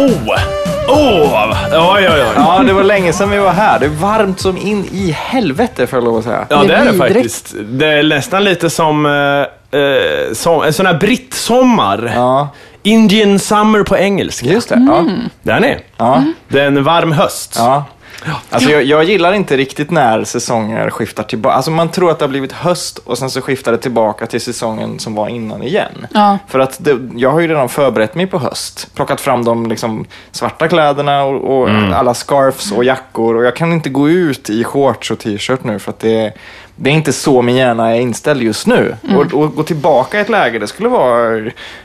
Oh! Oh! Oj, oj, oj. Ja, det var länge sedan vi var här. Det är varmt som in i helvete får jag lov att säga. Ja, Det är det faktiskt. Det är nästan lite som, eh, eh, som en sån här brittsommar. Ja, Indian summer på engelska. just det. Mm. Ja. Där är ni. Ja. Det är en varm höst. Ja. Alltså jag, jag gillar inte riktigt när säsonger skiftar tillbaka. Alltså man tror att det har blivit höst och sen så skiftar det tillbaka till säsongen som var innan igen. Ja. För att det, jag har ju redan förberett mig på höst. Plockat fram de liksom svarta kläderna och, och alla scarfs och jackor. Och jag kan inte gå ut i shorts och t-shirt nu för att det, det är inte så min hjärna är inställd just nu. Och, och gå tillbaka i ett läge, det skulle vara,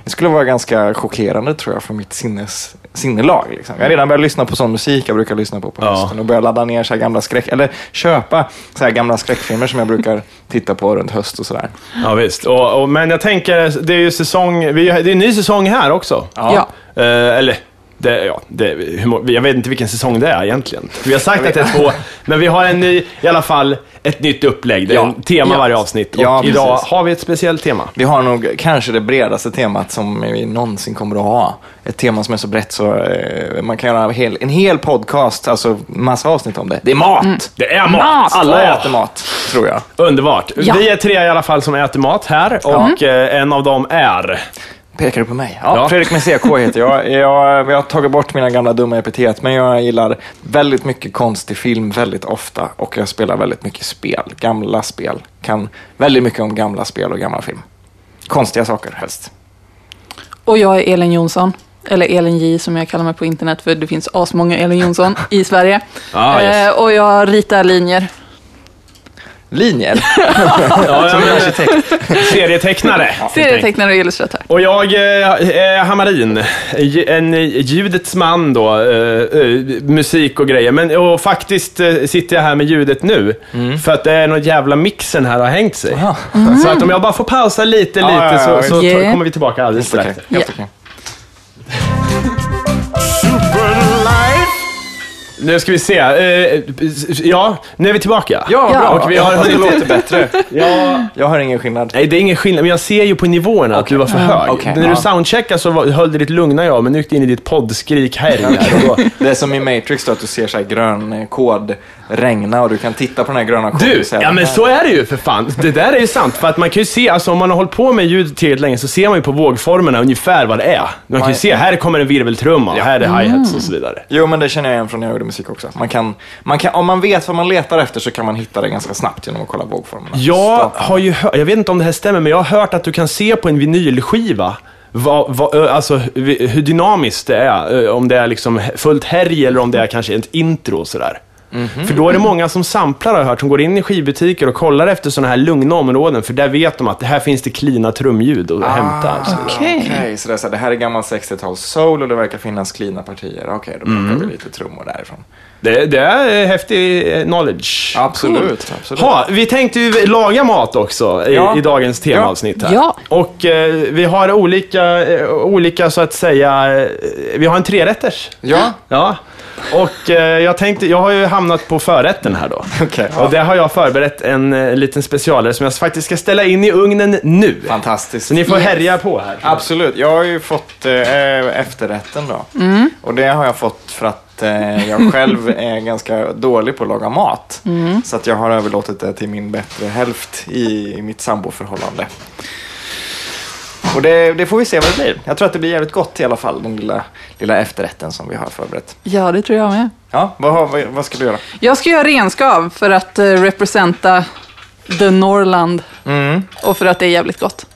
det skulle vara ganska chockerande tror jag för mitt sinnes, sinnelag. Liksom. Jag har redan börjat lyssna på sån musik jag brukar lyssna på på Ja. hösten och börjat ladda ner så här gamla skräck, eller köpa så här gamla skräckfilmer som jag brukar titta på runt höst och sådär. Ja, visst. Och, och, men jag tänker, det är ju säsong, vi, det är en ny säsong här också. Ja. Eh, eller, det, ja, det, hur, jag vet inte vilken säsong det är egentligen. Vi har sagt att det är två, men vi har en ny, i alla fall ett nytt upplägg. Det är Ja. en tema Ja. varje avsnitt. Och Ja, idag precis. har vi ett speciellt tema. Vi har nog kanske det bredaste temat som vi någonsin kommer att ha. Ett tema som är så brett så eh, man kan göra en hel, en hel podcast, alltså massa avsnitt om det. Det är mat! Det är mat! Mat! Alla Åh, äter mat, tror jag. Underbart. Ja. Vi är tre i alla fall som äter mat här och eh, en av dem är... Pekar du på mig? Ja, Ja. Fredrik med CK heter jag. jag. Vi har tagit bort mina gamla dumma epitet, men jag gillar väldigt mycket konstig film väldigt ofta och jag spelar väldigt mycket spel, gamla spel. Kan väldigt mycket om gamla spel och gamla film. Konstiga saker helst. Och jag är Elin Jonsson. Eller Elin J som jag kallar mig på internet för det finns asmånga Elin Jonsson i Sverige. Ah, yes. Eh, och jag ritar linjer. Linjer. Ja, jag menar, serietecknare. Serietecknare och illustratör. Och jag eh, är Hamarin, en ljudets man då, eh, eh, musik och grejer. Men och faktiskt eh, sitter jag här med ljudet nu, för att det är någon jävla mixen här har hängt sig. Så att om jag bara får pausa lite, Ja, lite ja, ja, så, så tar- kommer vi tillbaka alldeles strax. Helt okej. Nu ska vi se. Eh, ja, nu är vi tillbaka. Ja, Ja. bra. Och vi har det låter bättre. Ja. Jag hör ingen skillnad. Nej, det är ingen skillnad, men jag ser ju på nivåerna att du var för hög. Okej, När du ja. soundcheckade så var- höll du ditt lugna jag, men nu gick du in i ditt poddskrik här. då- Det är som i Matrix då, att du ser så här grön eh, kod regna och du kan titta på den här gröna koden Du, och säga ja men så är det ju för fan. Det där är ju sant. För att man kan ju se, alltså om man har hållit på med ljud tillräckligt länge så ser man ju på vågformerna ungefär vad det är. Man kan ju se, här kommer en virveltrumma och här är hi-hats och så vidare. Jo, men det känner jag igen från när jag gjorde musik också. Man kan, man kan, om man vet vad man letar efter så kan man hitta det ganska snabbt genom att kolla vågformerna. Jag har ju hört, jag vet inte om det här stämmer, men jag har hört att du kan se på en vinylskiva vad, ö, alltså, hur dynamiskt det är. Om det är liksom fullt härj eller om det är kanske ett intro och sådär. För då är det många som samplar har jag hört, som går in i skivbutiker och kollar efter sådana här lugna områden, för där vet de att det här finns det klina trumljud att hämta. Alltså. Okej. Okej, så det, så här, det här är gammal 60-tals soul och det verkar finnas cleana partier. Okej, då plockar Mm. vi lite trummor därifrån. Det, det är eh, häftig eh, knowledge. Absolut, absolut. Ha, vi tänkte ju laga mat också i, Ja. i dagens temaavsnitt här. Ja. Och eh, vi har olika, eh, olika så att säga, vi har en trerätters. Ja, Ja. Och eh, jag tänkte, jag har ju hamnat på förrätten här då. okej. Och där har jag förberett en eh, liten specialare som jag faktiskt ska ställa in i ugnen nu. Fantastiskt. Så ni får Yes. härja på här. Absolut. Jag har ju fått eh, efterrätten då. Mm. Och det har jag fått för att eh, jag själv är ganska dålig på att laga mat. Mm. Så att jag har överlåtit det till min bättre hälft i mitt samboförhållande. Och det, det får vi se vad det blir. Jag tror att det blir jävligt gott i alla fall, den lilla, lilla efterrätten som vi har förberett. Ja, det tror jag med. Ja, vad, vad, vad ska du göra? Jag ska göra renskav för att uh, representa the Norrland Mm. och för att det är jävligt gott.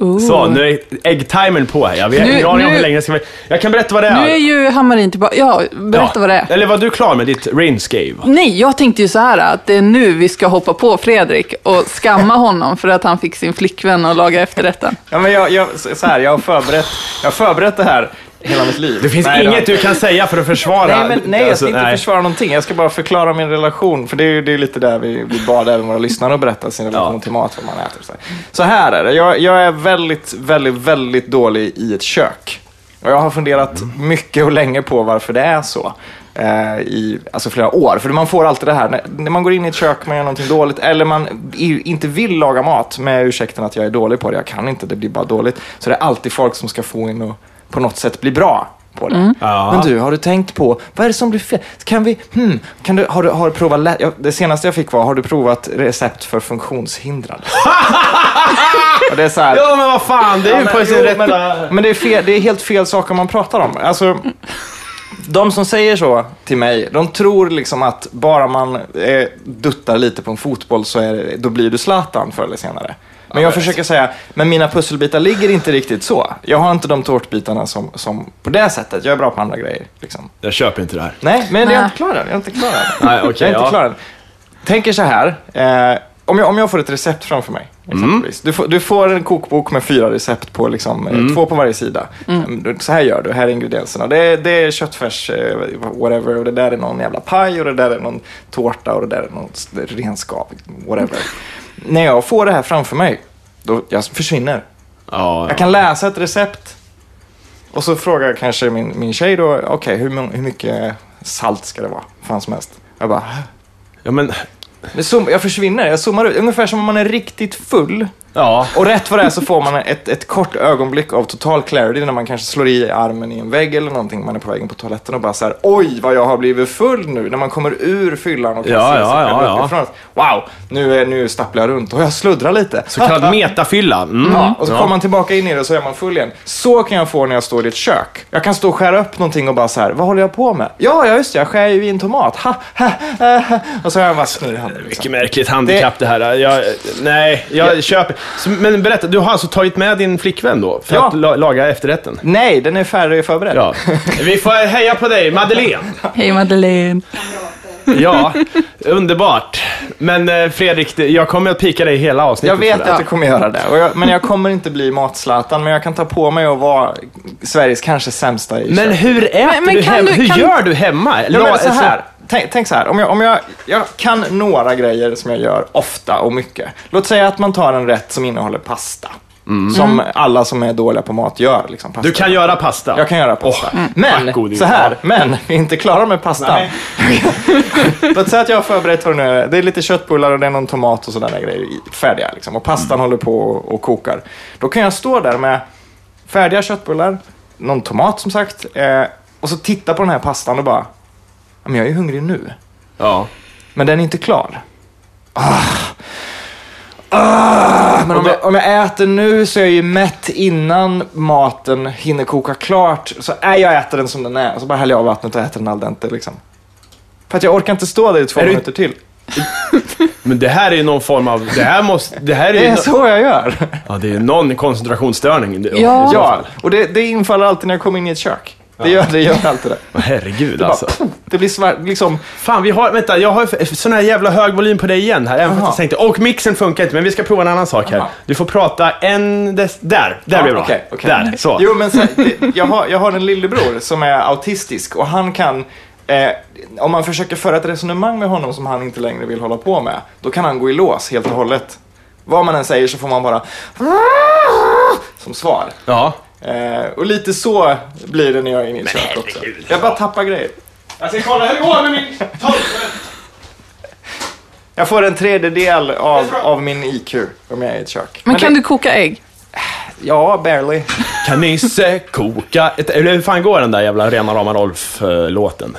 Ooh. Så, nu är äggtimern på här. Jag vet Nu- ingen aning om nu- hur länge det ska. Jag kan berätta vad det är. Nu är ju Hammarin tillbaka. Ja, berätta Ja. vad det är. Eller var du klar med ditt rainscave? Nej, jag tänkte ju så här att det är nu vi ska hoppa på Fredrik och skamma honom för att han fick sin flickvän att laga efterrätten. Ja, men jag, jag, så här, jag, har förberett, jag har förberett det här hela mitt liv. Det finns Nej, inget du kan säga för att försvara. Nej, men, nej jag Alltså, ska inte nej. försvara någonting. Jag ska bara förklara min relation. För det är ju det är lite där vi, vi bad även våra lyssnare att berätta sin relation Ja. till mat, vad man äter. och Så här, så här är det. Jag, jag är väldigt, väldigt, väldigt dålig i ett kök. Och jag har funderat mycket och länge på varför det är så. Eh, I alltså flera år. För man får alltid det här, när, när man går in i ett kök, man gör någonting dåligt, eller man inte vill laga mat med ursäkten att jag är dålig på det, jag kan inte, det blir bara dåligt. Så det är alltid folk som ska få in och på något sätt bli bra på det. Ja. Men du, har du tänkt på, vad är det som blir fel? Kan vi, hmm, kan du, har, du, har du provat, lä- ja, det senaste jag fick var, har du provat recept för funktionshindrade? och det är så här, Ja, men vad fan, det är ju Ja, på men, sin rätta... men, men det, är fel, det är helt fel saker man pratar om. Alltså, de som säger så till mig, de tror liksom att bara man eh, duttar lite på en fotboll så är det, då blir du Zlatan förr eller senare. Men jag försöker säga, men mina pusselbitar ligger inte riktigt så. Jag har inte de tårtbitarna som, som på det sättet. Jag är bra på andra grejer. Liksom. Jag köper inte det här. Nej, men jag är Nej. inte klar än. Jag är inte klar än. Nej, okej, jag är inte ja. klar än. Tänker så här. Eh, om, jag, om jag får ett recept framför mig, exempelvis. Du, får, du får en kokbok med fyra recept på, liksom, eh, två på varje sida. Mm, Så här gör du, här är ingredienserna. Det är, det är köttfärs, eh, whatever, och det där är någon jävla paj och det där är någon tårta och det där är någon s- renskav, whatever. När jag får det här framför mig, då jag försvinner. Ja, Jag kan läsa ett recept och så frågar kanske min, min tjej då, okej, hur, må- hur mycket salt ska det vara? Fan som helst. Jag bara, ja, men jag försvinner, jag zoomar ut. Ungefär som om man är riktigt full. Ja. Och rätt vad det är så får man ett, ett kort ögonblick av total clarity när man kanske slår i armen i en vägg eller någonting. Man är på vägen på toaletten och bara så här, oj vad jag har blivit full nu. När man kommer ur fyllan och kan Ja, se sig ja, själv ja, uppifrån. Wow, nu, är, nu stapplar jag runt och jag sluddrar lite. Så kallad metafylla. Mm. Ja, och så kommer man tillbaka in i det och så är man full igen. Så kan jag få när jag står i ett kök. Jag kan stå och skära upp någonting och bara så här, vad håller jag på med? Ja, ja just det, jag skär ju i en tomat. Ha, ha, ha. Och så har jag bara snurr i handen. Liksom. Mycket märkligt handikapp det, här. Jag, nej, jag köper... Så, men berätta, du har alltså tagit med din flickvän då? För Ja. att la, laga efterrätten? Nej, den är färdig förberedd. Ja. Vi får heja på dig, Madeleine. Hej Madeleine. Ja, underbart. Men eh, Fredrik, jag kommer att pika dig hela avsnittet. Jag vet att du kommer göra det. Och jag, men jag kommer inte bli matzlatan, men jag kan ta på mig att vara Sveriges kanske sämsta i Men hur äter Men- men du kan hemma? du- Hur kan- gör du hemma? Ja, La- men så här. Tänk, tänk så här, om, jag, om jag, jag kan några grejer som jag gör ofta och mycket. Låt säga att man tar en rätt som innehåller pasta. Som alla som är dåliga på mat gör. Liksom, pasta. Du kan göra pasta? Jag kan göra pasta. Åh, men, tack så här, men vi är inte klara med pastan. Låt säga att jag har förberett vad det nu är. Det är lite köttbullar och det är någon tomat och sådana grejer färdiga. Liksom. Och pastan håller på och, och kokar. Då kan jag stå där med färdiga köttbullar, någon tomat som sagt, eh, och så titta på den här pastan och bara, "Ja, men jag är ju hungrig nu. Ja. Men den är inte klar. Ah. Ah, men om jag, om jag äter nu så är jag ju mätt innan maten hinner koka klart. Så är jag äter den som den är och så bara häller jag av vattnet och äter den al dente liksom. För att jag orkar inte stå där i två Är du- minuter till. Men det här är ju någon form av... Det här måste... Det här är Det är no- så jag gör. Ja, det är någon koncentrationsstörning. Ja. Ja, och det, det infaller alltid när jag kommer in i ett kök. Det gör, det gör alltid det. Herregud Det, alltså. bara, det blir svart, liksom. Fan, vi har... Vänta, jag har sån här jävla hög volym på dig igen här. Även fast jag tänkte... Och mixen funkar inte, men vi ska prova en annan sak här. Jaha. Du får prata en... Des, där, där Ja, blir det bra. okej, okej. Där, så. Jo, men så, det, jag, har, jag har en lillebror som är autistisk och han kan, eh, om man försöker föra ett resonemang med honom som han inte längre vill hålla på med, då kan han gå i lås helt och hållet. Vad man än säger så får man bara som svar. Ja. Eh, och lite så blir det när jag är inne i ett kök också. Jag bara tappar grejer. Jag ska kolla hur det går med min... Jag får en tredjedel av, av min IQ om jag är i ett kök. Men kan det, du koka ägg? Ja, barely. Kan Nisse koka ett... Eller hur fan går den där jävla Rena rama Rolf-låten?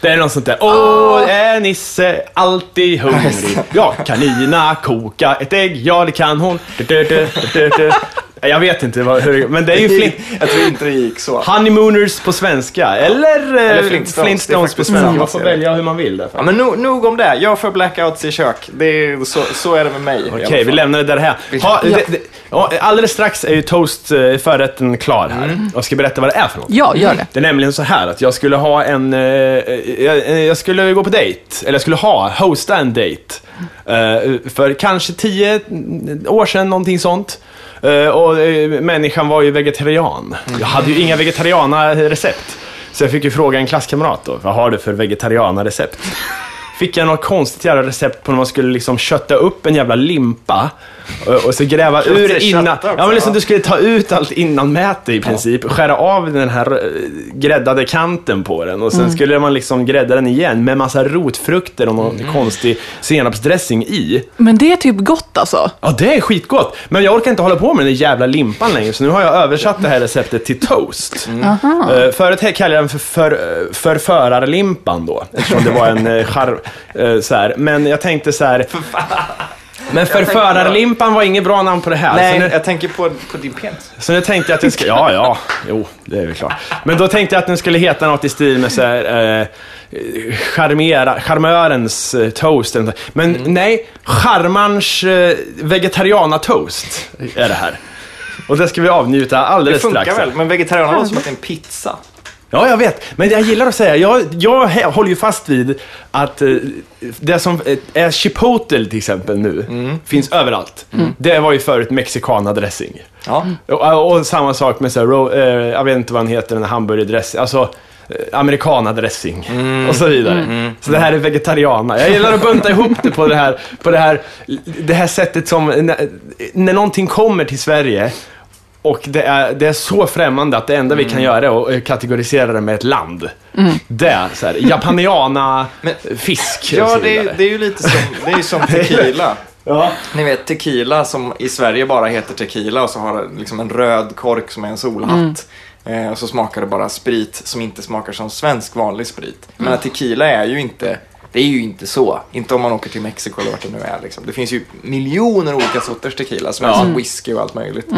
Det är något sånt där. Åh, är Nisse alltid hungrig? Ja, kan Nina koka ett ägg? Ja, det kan hon. Du, du, du, du, du. Jag vet inte vad, hur, men det är ju flint, Jag tror inte det gick så. Honeymooners på svenska. Eller, Eller eh, Flintstones. Flintstones, på svenska. Man får välja hur man vill. Därför. Ja, men nog, nog om det. Jag får blackouts i kök. Det är, så, så är det med mig. Okej, vi fall. lämnar det där här. Ha, det, det, alldeles strax är ju toast eh, förrätten klar här. Mm. Jag ska berätta vad det är för något. Ja, gör det. Det är nämligen så här att jag skulle ha en... Eh, jag, jag skulle gå på dejt. Eller jag skulle ha, hosta en dejt. Eh, för kanske tio år sedan, någonting sånt. Eh, och eh, människan var ju vegetarian. Jag hade ju inga vegetariana-recept. Så jag fick ju fråga en klasskamrat då, vad har du för vegetariana-recept? fick jag något konstigt jävla recept på när man skulle liksom kötta upp en jävla limpa och, så gräva ur innan. Ja, men liksom ja. du skulle ta ut allt innan mäte i princip. Skära av den här eh, gräddade kanten på den och sen Mm. skulle man liksom grädda den igen med massa rotfrukter och någon Mm. konstig senapsdressing i. Men det är typ gott alltså. Ja, det är skitgott. Men jag orkar inte hålla på med den där jävla limpan längre, så nu har jag översatt det här receptet till toast. Mm. Uh, förut kallade jag den för, för, för förarlimpan då, eftersom det var en uh, char, eh, så här. Men jag tänkte så här... Men för tänkte bara- förarlimpan var inget bra namn på det här. Nej, nu, jag tänker på, på din penis. så nu tänkte jag att det ska... Ja, ja, jo, det är väl klart. Men då tänkte jag att den skulle heta något i stil med så här... Eh, charmera, charmörens eh, toast. eller något. Men nej, charmarns eh, vegetariana-toast är det här. Och det ska vi avnjuta Det alldeles funkar strax. väl, men vegetarianer låter som att det är en pizza. Ja, jag vet. Men jag gillar att säga, jag, jag håller ju fast vid att eh, det som eh, är chipotle till exempel nu, finns överallt. Det var ju förut mexikanadressing. Ja. Och, och samma sak med så här, eh, jag vet inte vad den heter, den här hamburgerdressing, alltså eh, amerikanadressing och så vidare. Så det här är vegetariana. Jag gillar att bunta ihop det på det här, på det här, det här sättet som, när, när någonting kommer till Sverige och det är, det är så främmande att det enda vi kan göra är att eh, kategorisera det med ett land. Det är så här, japaniana, fisk Ja, det är, det är ju lite som, det är som tequila. Ja. Ni vet tequila som i Sverige bara heter tequila och så har det liksom en röd kork som är en solhatt. Eh, och så smakar det bara sprit som inte smakar som svensk vanlig sprit. Men tequila är ju inte, det är ju inte så. Inte om man åker till Mexiko eller vart det nu är. Liksom. Det finns ju miljoner olika sorters tequila som är Ja. som whisky och allt möjligt.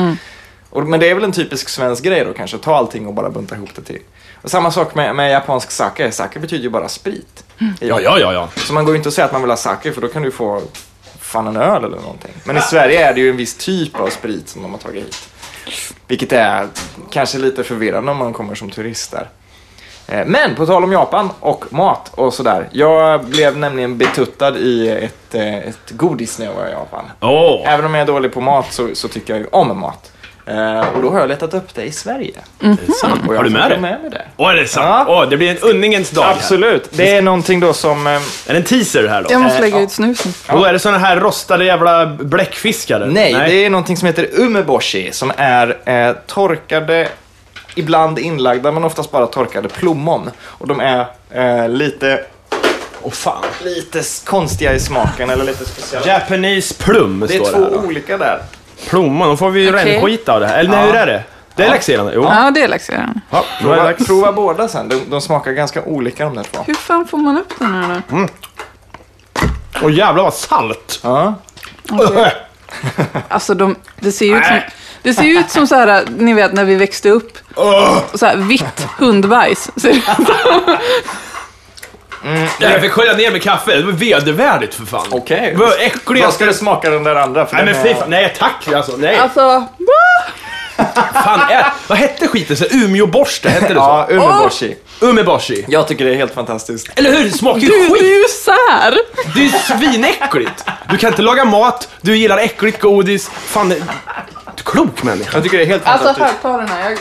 Och, men det är väl en typisk svensk grej då kanske, ta allting och bara bunta ihop det till. Och samma sak med, med japansk sake. Sake betyder ju bara sprit. Ja, ja, ja, ja. Så man går ju inte och säger att man vill ha sake för då kan du få fan en öl eller någonting. Men i Sverige är det ju en viss typ av sprit som de har tagit hit. Vilket är kanske lite förvirrande om man kommer som turist där. Eh, Men på tal om Japan och mat och sådär. Jag blev nämligen betuttad i ett, eh, ett godis när jag var i Japan. Åh! Även om jag är dålig på mat så, så tycker jag ju om mat. Eh, och då har jag letat upp det i Sverige. Det är. Och jag Har du med det? ta med mig det. Åh, är det sant? Ja. Åh, det blir en undningens dag här. Absolut. Det är någonting då som... eh, Är det en teaser här då? Jag måste Eh, lägga ja. ut snusen. Och är det såna här rostade jävla bläckfiskar? eller? Nej, det är någonting som heter umeboshi som är eh, torkade, ibland inlagda men oftast bara torkade plommon. Och de är eh, lite, Åh fan. lite konstiga i smaken eller lite speciella. Japanese plum Det är står två det här då. olika där. Plommon, då får vi ju Okej. rännskita av det här. Eller nej, Ja. hur är det? Det är Ja. laxerande? Jo. Ja, det är laxerande. Ja, Prova, prova båda sen, de, de smakar ganska olika de där två. Hur fan får man upp den här då? Åh jävlar vad salt! Ja. Alltså, de, det ser ju ut som... Det ser ju ut som så här, ni vet när vi växte upp. Så här, vitt hundbajs. Som. Jag fick skölja ner med kaffe, det var vedervärdigt för fan. Okej. Vad äckligt. Vad ska det smaka den där andra? För Nej men är- fy fan, nej tack alltså, nej. Alltså, Fan, är, vad hette skiten? Så Umeåborste, hette det Ja, så? umeboshi. Umeboshi. Jag tycker det är helt fantastiskt. Eller hur? Det smakar ju du, skit. du är ju sär! Det är ju svinäckligt. Du kan inte laga mat, du gillar äckligt godis. Fan, klok människa. Jag tycker det är helt Alltså, fantastiskt. här, ta den här. Jag,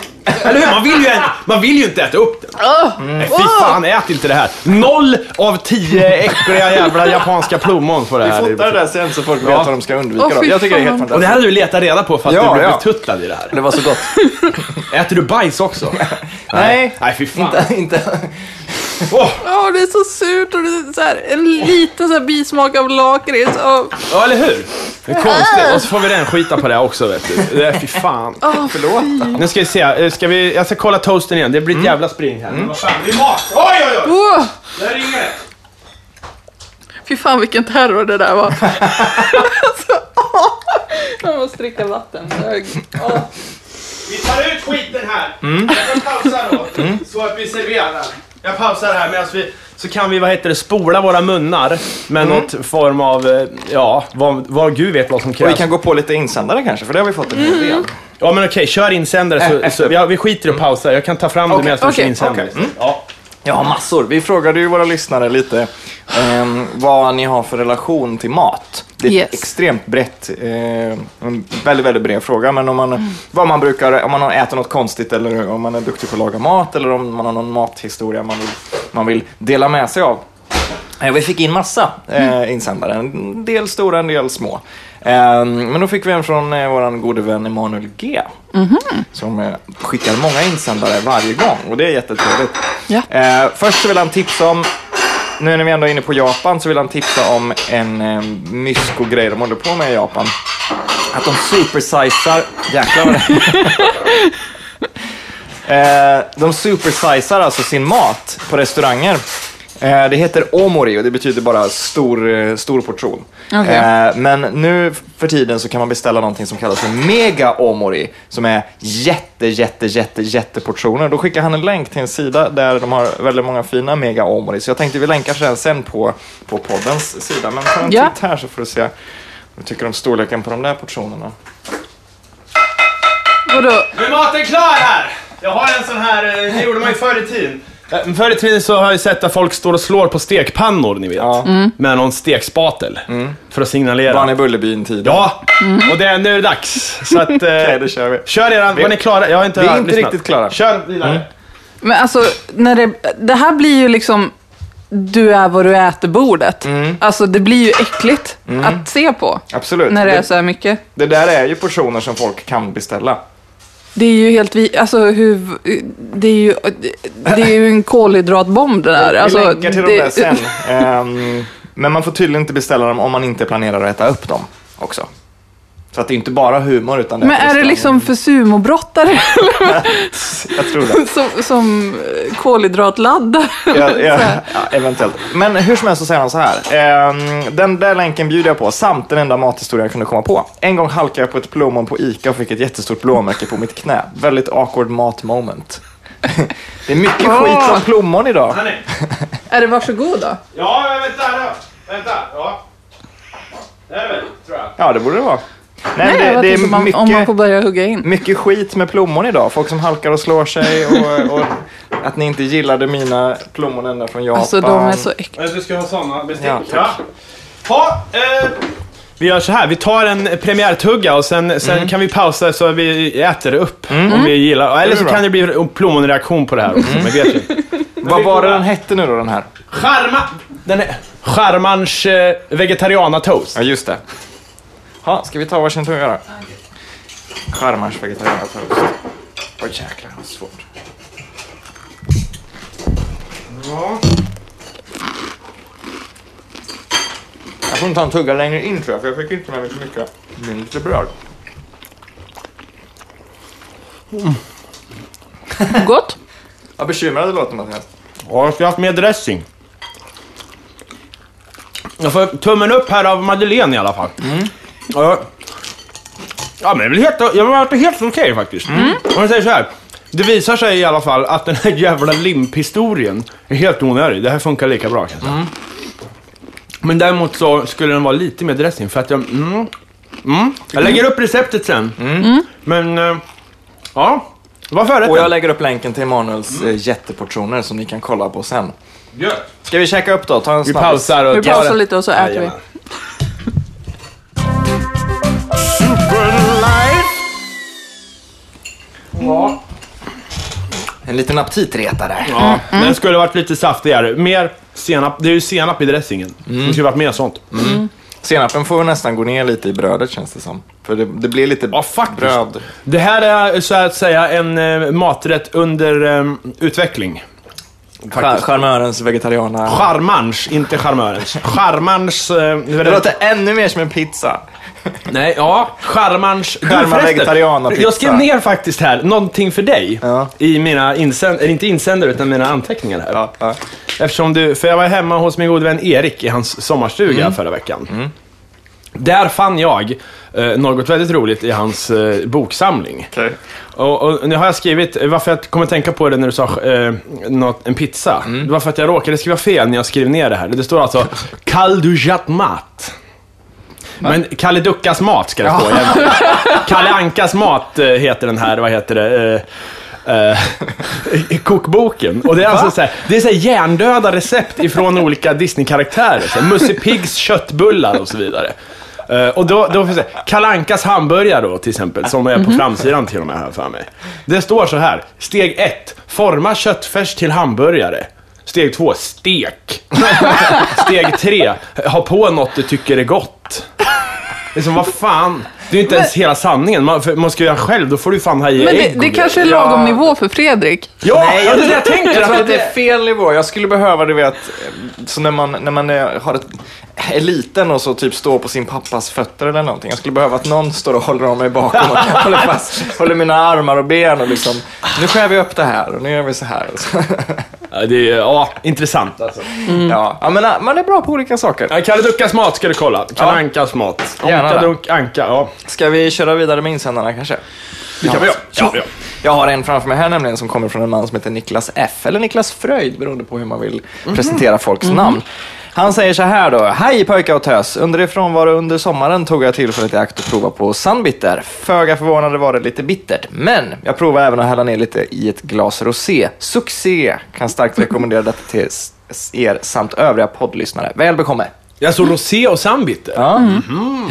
Eller hur? Man vill ju, man vill ju inte äta upp den. Åh! Nej, fy fan, ät inte det här. Noll av tio äckliga jävla japanska plommon på det Vi här. fotar det där sen så folk vet Ja. vad de ska undvika. Åh, då. fy Jag tycker det är helt fan. Och det fantastiskt. här hade du letat reda på för att Ja, du blev ja. betuttad i det här. Det var så gott. Äter du bajs också? Nej. Nej, fy fan. Inte, inte. Åh, Åh, det är så surt och det är så här, en liten så här bismak av lakrits. Åh, Ja, eller hur? Det är konstigt. Och så får vi den skita på det också, vet du. Det är, fy fan. åh, Förlåt. Nu ska vi se. eh, Ska vi, jag ska kolla toasten igen. Det blir ett jävla spring här. Vad fan, det är mat! Oj, oj, oj! åh. Där ringer det. Fy fan vilken terror det där var. alltså, åh. Jag måste dricka vatten. Vi tar ut skiten här. Jag kan pausa då. Så att vi serverar. Jag pausar här medan vi... Så kan vi, vad heter det, spola våra munnar med något form av, eh, ja, vad, vad Gud vet vad som Och vi krävs. kan gå på lite insändare kanske, för det har vi fått en hel del. Ja men okej, kör insändare så, Äh, så ja, vi skiter i att pausa. Jag kan ta fram det Okej, medan vi kör okej, insändare. okej. Mm. Ja. Ja, massor. Vi frågade ju våra lyssnare lite ehm, vad ni har för relation till mat. Det är Yes. extremt brett, eh, en väldigt, väldigt bred fråga. Men om man, vad man brukar, om man har ätit något konstigt eller om man är duktig på att laga mat eller om man har någon mathistoria man vill, man vill dela med sig av. Eh, Vi fick in massa eh, insändare, en del stora, en del små. Eh, men då fick vi en från eh, vår gode vän Emanuel G. Som eh, skickar många insändare varje gång och det är jättetrevligt. Ja. Eh, först så vill han tipsa om, nu när vi ändå är inne på Japan, så vill han tipsa om en eh, mysko-grej de håller på med i Japan. Att de supersizar, jäklar vad det Eh, de supersizar alltså sin mat på restauranger. Eh, det heter omori och det betyder bara stor, eh, stor portion. Okej. Eh, men nu för tiden så kan man beställa någonting som kallas för mega omori som är jätte, jätte, jätte, jätteportioner. Då skickar han en länk till en sida där de har väldigt många fina mega omori. Så jag tänkte vi länkar den sen på, på poddens sida. Men ta en Ja. titt här så får du se vad du tycker om storleken på de där portionerna. Vadå? Nu är maten klar här! Jag har en sån här, eh, det gjorde man ju förr i tiden. Eh, Förr i tiden så har jag sett att folk står och slår på stekpannor, ni vet. Ja. Med någon stekspatel. För att signalera. Barn i Bullerbyn-tiden. Ja, och det, nu är det dags. Så att... Eh, Okej, då kör vi. Kör eran, var ni klara? Jag har inte Vi är inte lyssnat. riktigt klara. Kör vidare. Men alltså, när det, det här blir ju liksom du är vad du äter-bordet. Mm. Alltså det blir ju äckligt att se på. Absolut. När det är det, så här mycket. det där är ju portioner som folk kan beställa. Det är ju helt vi, alltså hur, det är ju, det är ju en kolhydratbomb det där. Vi Alltså, länkar till det, dem där sen. Ehm, men man får tydligen inte beställa dem om man inte planerar att äta upp dem också. Så att det är inte bara humor utan det Men på är det restaurang. liksom för sumobrottare Jag tror det. som, som eh, kolhydratladdar? Ja, ja, ja, eventuellt. Men hur som helst så säger han så här. Ehm, den där länken bjuder jag på, samt den enda mathistoria jag kunde komma på. En gång halkade jag på ett plommon på Ica och fick ett jättestort blåmärke på mitt knä. Väldigt awkward mat moment. Det är mycket Åh. skit om plommon idag. Är det varsågod då? Ja, vänta. Vänta, ja. Det är det väl, tror jag. Ja, det borde det vara. Nej, Nej, det, det är man, om man får mycket, börja hugga in. mycket skit med plommon idag. Folk som halkar och slår sig och, och att ni inte gillade mina plommon ända från Japan. Alltså de är så äckliga. Men du ska ha såna bestick. Ja, tack. Ha, eh, vi gör så här, vi tar en premiärtugga och sen, sen kan vi pausa så vi äter upp om vi gillar. Eller Det så kan det bli en plommonreaktion på det här också, men vet. Vad var det den hette nu då, den här? Charma, den är Charmans eh, vegetariana-toast. Ja, just det. Ha, ska vi ta varsin tugga då? Charmars vegetarianatoast. Oj, jäklar vad svårt. Jag får inte ta en tugga längre in tror jag, för jag fick inte med mig så mycket. Lite bröd. Gott. Vad bekymrad du låter Mattias. Ja, jag ha haft mer dressing. Jag får tummen upp här av Madeleine i alla fall. Ja, ja, men det helt, jag var helt okej faktiskt. Om jag säger så här. Det visar sig i alla fall att den här jävla limphistorien är helt onödig. Det här funkar lika bra kan jag säga. Men däremot så skulle den vara lite mer dressing för att jag... Mm, mm, jag lägger upp receptet sen. Men, eh, ja. Vad förrätten? Och jag lägger upp länken till Emanuels eh, jätteportioner som ni kan kolla på sen. Gött. Ska vi käka upp då? Ta en Vi snabbis. pausar och Vi pausar lite och så äter vi. Ja. En liten aptitretare. Ja, den skulle varit lite saftigare. Mer senap. Det är ju senap i dressingen. Det skulle varit mer sånt. Senapen får nästan gå ner lite i brödet känns det som. För det, det blir lite Ja, faktiskt. bröd. Det här är så att säga en eh, maträtt under eh, utveckling. Char- Charmörens vegetariana. Charmans, inte charmörens. Charmans... Eh, Det låter ännu mer som en pizza. Nej, ja. Charmans... Du, Charma förresten, vegetariana-pizza. Jag skrev ner faktiskt här, någonting för dig. Ja. I mina insändare, inte insändare utan mina anteckningar här. Ja, ja. Eftersom du, för jag var hemma hos min gode vän Erik i hans sommarstuga Mm. förra veckan. Där fann jag eh, något väldigt roligt i hans eh, boksamling. Okej. Och, och nu har jag skrivit, varför jag kommer tänka på det när du sa eh, något, en pizza. Det var för att jag råkade skriva fel när jag skrev ner det här. Det står alltså Kaldujat mat. Men Kalle Duckas mat ska det stå egentligen. Kalle Ankas mat eh, heter den här, vad heter det? Eh, eh, kokboken. Och det är alltså så här, det är så här hjärndöda recept ifrån olika Disney-karaktärer. Musse Piggs köttbullar och så vidare. Eh, och då, då får jag säga, Kalle Ankas hamburgare då till exempel, som är på framsidan till och med här för mig. Det står så här, steg 1, forma köttfärs till hamburgare. Steg två, stek. Steg tre, ha på något du tycker är gott. Liksom, vad fan? Det är ju inte ens hela sanningen. Man, för man ska göra själv, då får du fan ha i Men det, det kanske är lagom nivå för Fredrik. Ja, Nej, ja, jag, det är det jag tänker. jag tror att att det är fel nivå. Jag skulle behöva, du vet, så när man, när man är, har ett, är liten och så typ står på sin pappas fötter eller någonting. Jag skulle behöva att någon står och håller om mig bakom och håller fast, håller mina armar och ben och liksom, nu skär vi upp det här och nu gör vi så här. Ja, det är, ja, intressant alltså. Ja, ja, men äh, man är bra på olika saker. Ja, Kalle Duckas mat ska du kolla. Kalle Ja. Ankas mat. Anka. Dunk, Anka, ja. Ska vi köra vidare med insändarna kanske? Det kan vi göra. Ja, ja. Jag har en framför mig här nämligen som kommer från en man som heter Niklas F. Eller Niklas Fröjd beroende på hur man vill presentera folks namn. Han säger så här då. Hej pojkar och tös. Under det frånvaro under sommaren tog jag tillfället i akt att prova på Sandbitter. Föga förvånande var det lite bittert. Men jag provade även att hälla ner lite i ett glas rosé. Succé! Kan starkt rekommendera detta till er samt övriga poddlyssnare. Väl bekomme! Alltså rosé och sambitter? Ja.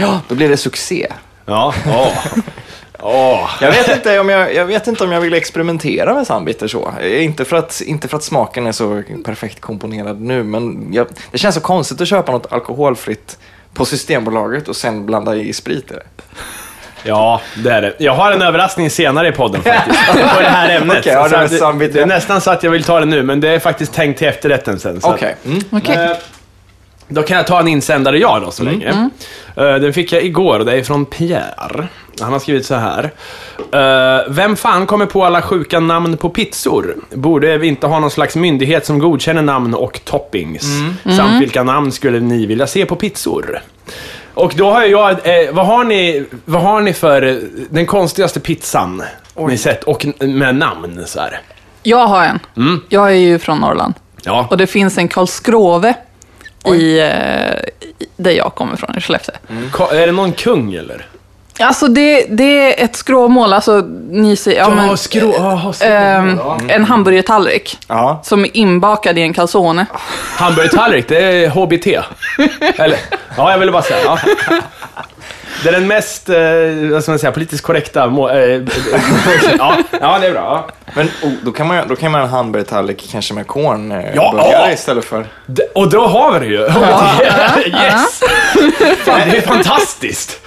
ja, då blir det succé. Ja. ja. Åh. Jag vet, inte om jag, jag vet inte om jag vill experimentera med sandbitter så. Eh, Inte för, att, inte för att smaken är så perfekt komponerad nu, men jag, det känns så konstigt att köpa något alkoholfritt på Systembolaget och sen blanda i sprit i det. Ja, det är det. Jag har en överraskning senare i podden faktiskt. På det här ämnet. Okej, ja, det Så är sambitter. det är nästan så att jag vill ta det nu, men det är faktiskt tänkt till efterrätten sen. Okej. Mm. Okej. Då kan jag ta en insändare jag då så länge. Eh, Den fick jag igår och det är från Pierre. Han har skrivit så här. Eh, Vem fan kommer på alla sjuka namn på pizzor? Borde vi inte ha någon slags myndighet som godkänner namn och toppings? Samt vilka namn skulle ni vilja se på pizzor? Och då har jag, eh, vad, har ni, vad har ni för eh, den konstigaste pizzan ni sett? Och med namn så här. Jag har en. Jag är ju från Norrland. Ja. Och det finns en Karlskrove i, eh, där jag kommer ifrån, i Skellefteå. Ka- Är det någon kung eller? Alltså det, det är ett skråmål, alltså ni säger... Ja, men, skrå... skrå- ehm, ja. en hamburgertallrik. Ja. Som är inbakad i en calzone. Hamburgertallrik, det är HBT. Eller, ja, jag ville bara säga. Ja. Det är den mest, eh, vad ska man säga, politiskt korrekta må, eh, eh, ja, ja, det är bra. Ja. Men oh, då kan man då kan man ha en hamburgertallrik kanske med korn eh, Ja. burgare istället för... D- Och då har vi det ju! yes! Fan, det är fantastiskt!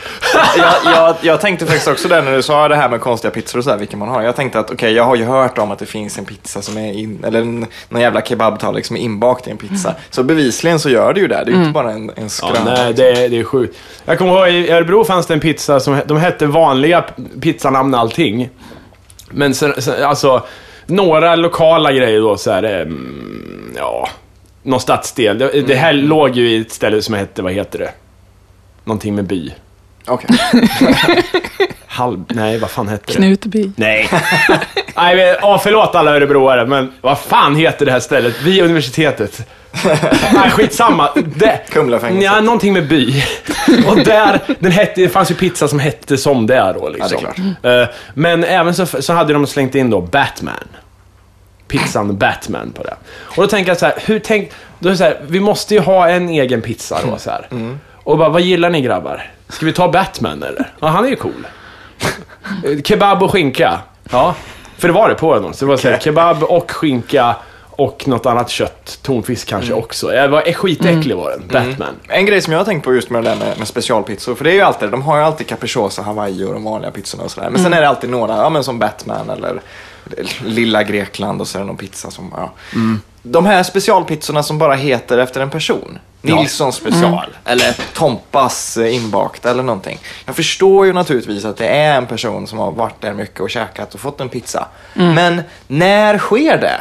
jag, jag, jag tänkte faktiskt också där när du sa det här med konstiga pizzor och så här, vilka man har. Jag tänkte att okej, jag har ju hört om att det finns en pizza som är in, eller en, någon jävla kebabtallrik som är inbakt i en pizza. Så bevisligen så gör det ju det. Det är ju inte bara en, en Ja, nej, det, är- det är sjukt. Jag kommer ihåg i Örebro fanns det en pizza som de hette vanliga pizzanamn allting. Men sen, sen, alltså, några lokala grejer då så här, mm, ja, någon stadsdel. Det, det här låg ju i ett ställe som hette, vad heter det? Någonting med by. Okej. Halv... Nej, vad fan hette det? Knutby. Nej. Nej, men, förlåt alla örebroare, men vad fan heter det här stället? Vid universitetet. Nej, skitsamma. Det, Kumlafängelset. Ja, någonting med by. Och där, den hette, det fanns ju pizza som hette som det är då liksom. Ja, det är Eh, Men även så, så hade de slängt in då Batman. Pizzan Batman på det. Och då tänker jag så här, hur tänk... Då är det så här, vi måste ju ha en egen pizza då så här. Och bara, vad gillar ni grabbar? Ska vi ta Batman eller? Ja, han är ju cool. Eh, Kebab och skinka. Ja, för det var det på den också. Det var så här, kebab och skinka och något annat kött. Tonfisk kanske också. Jag var är skitäcklig var den. Batman. En grej som jag har tänkt på just med det där med, med specialpizzor, för det är ju alltid, de har ju alltid capricciosa, hawaii och de vanliga pizzorna och sådär. Men sen är det alltid några, ja men som Batman eller Lilla Grekland och så är det någon pizza som, ja. De här specialpizzorna som bara heter efter en person. Nilsson special, eller Tompas eh, inbakt eller någonting. Jag förstår ju naturligtvis att det är en person som har varit där mycket och käkat och fått en pizza. Men när sker det?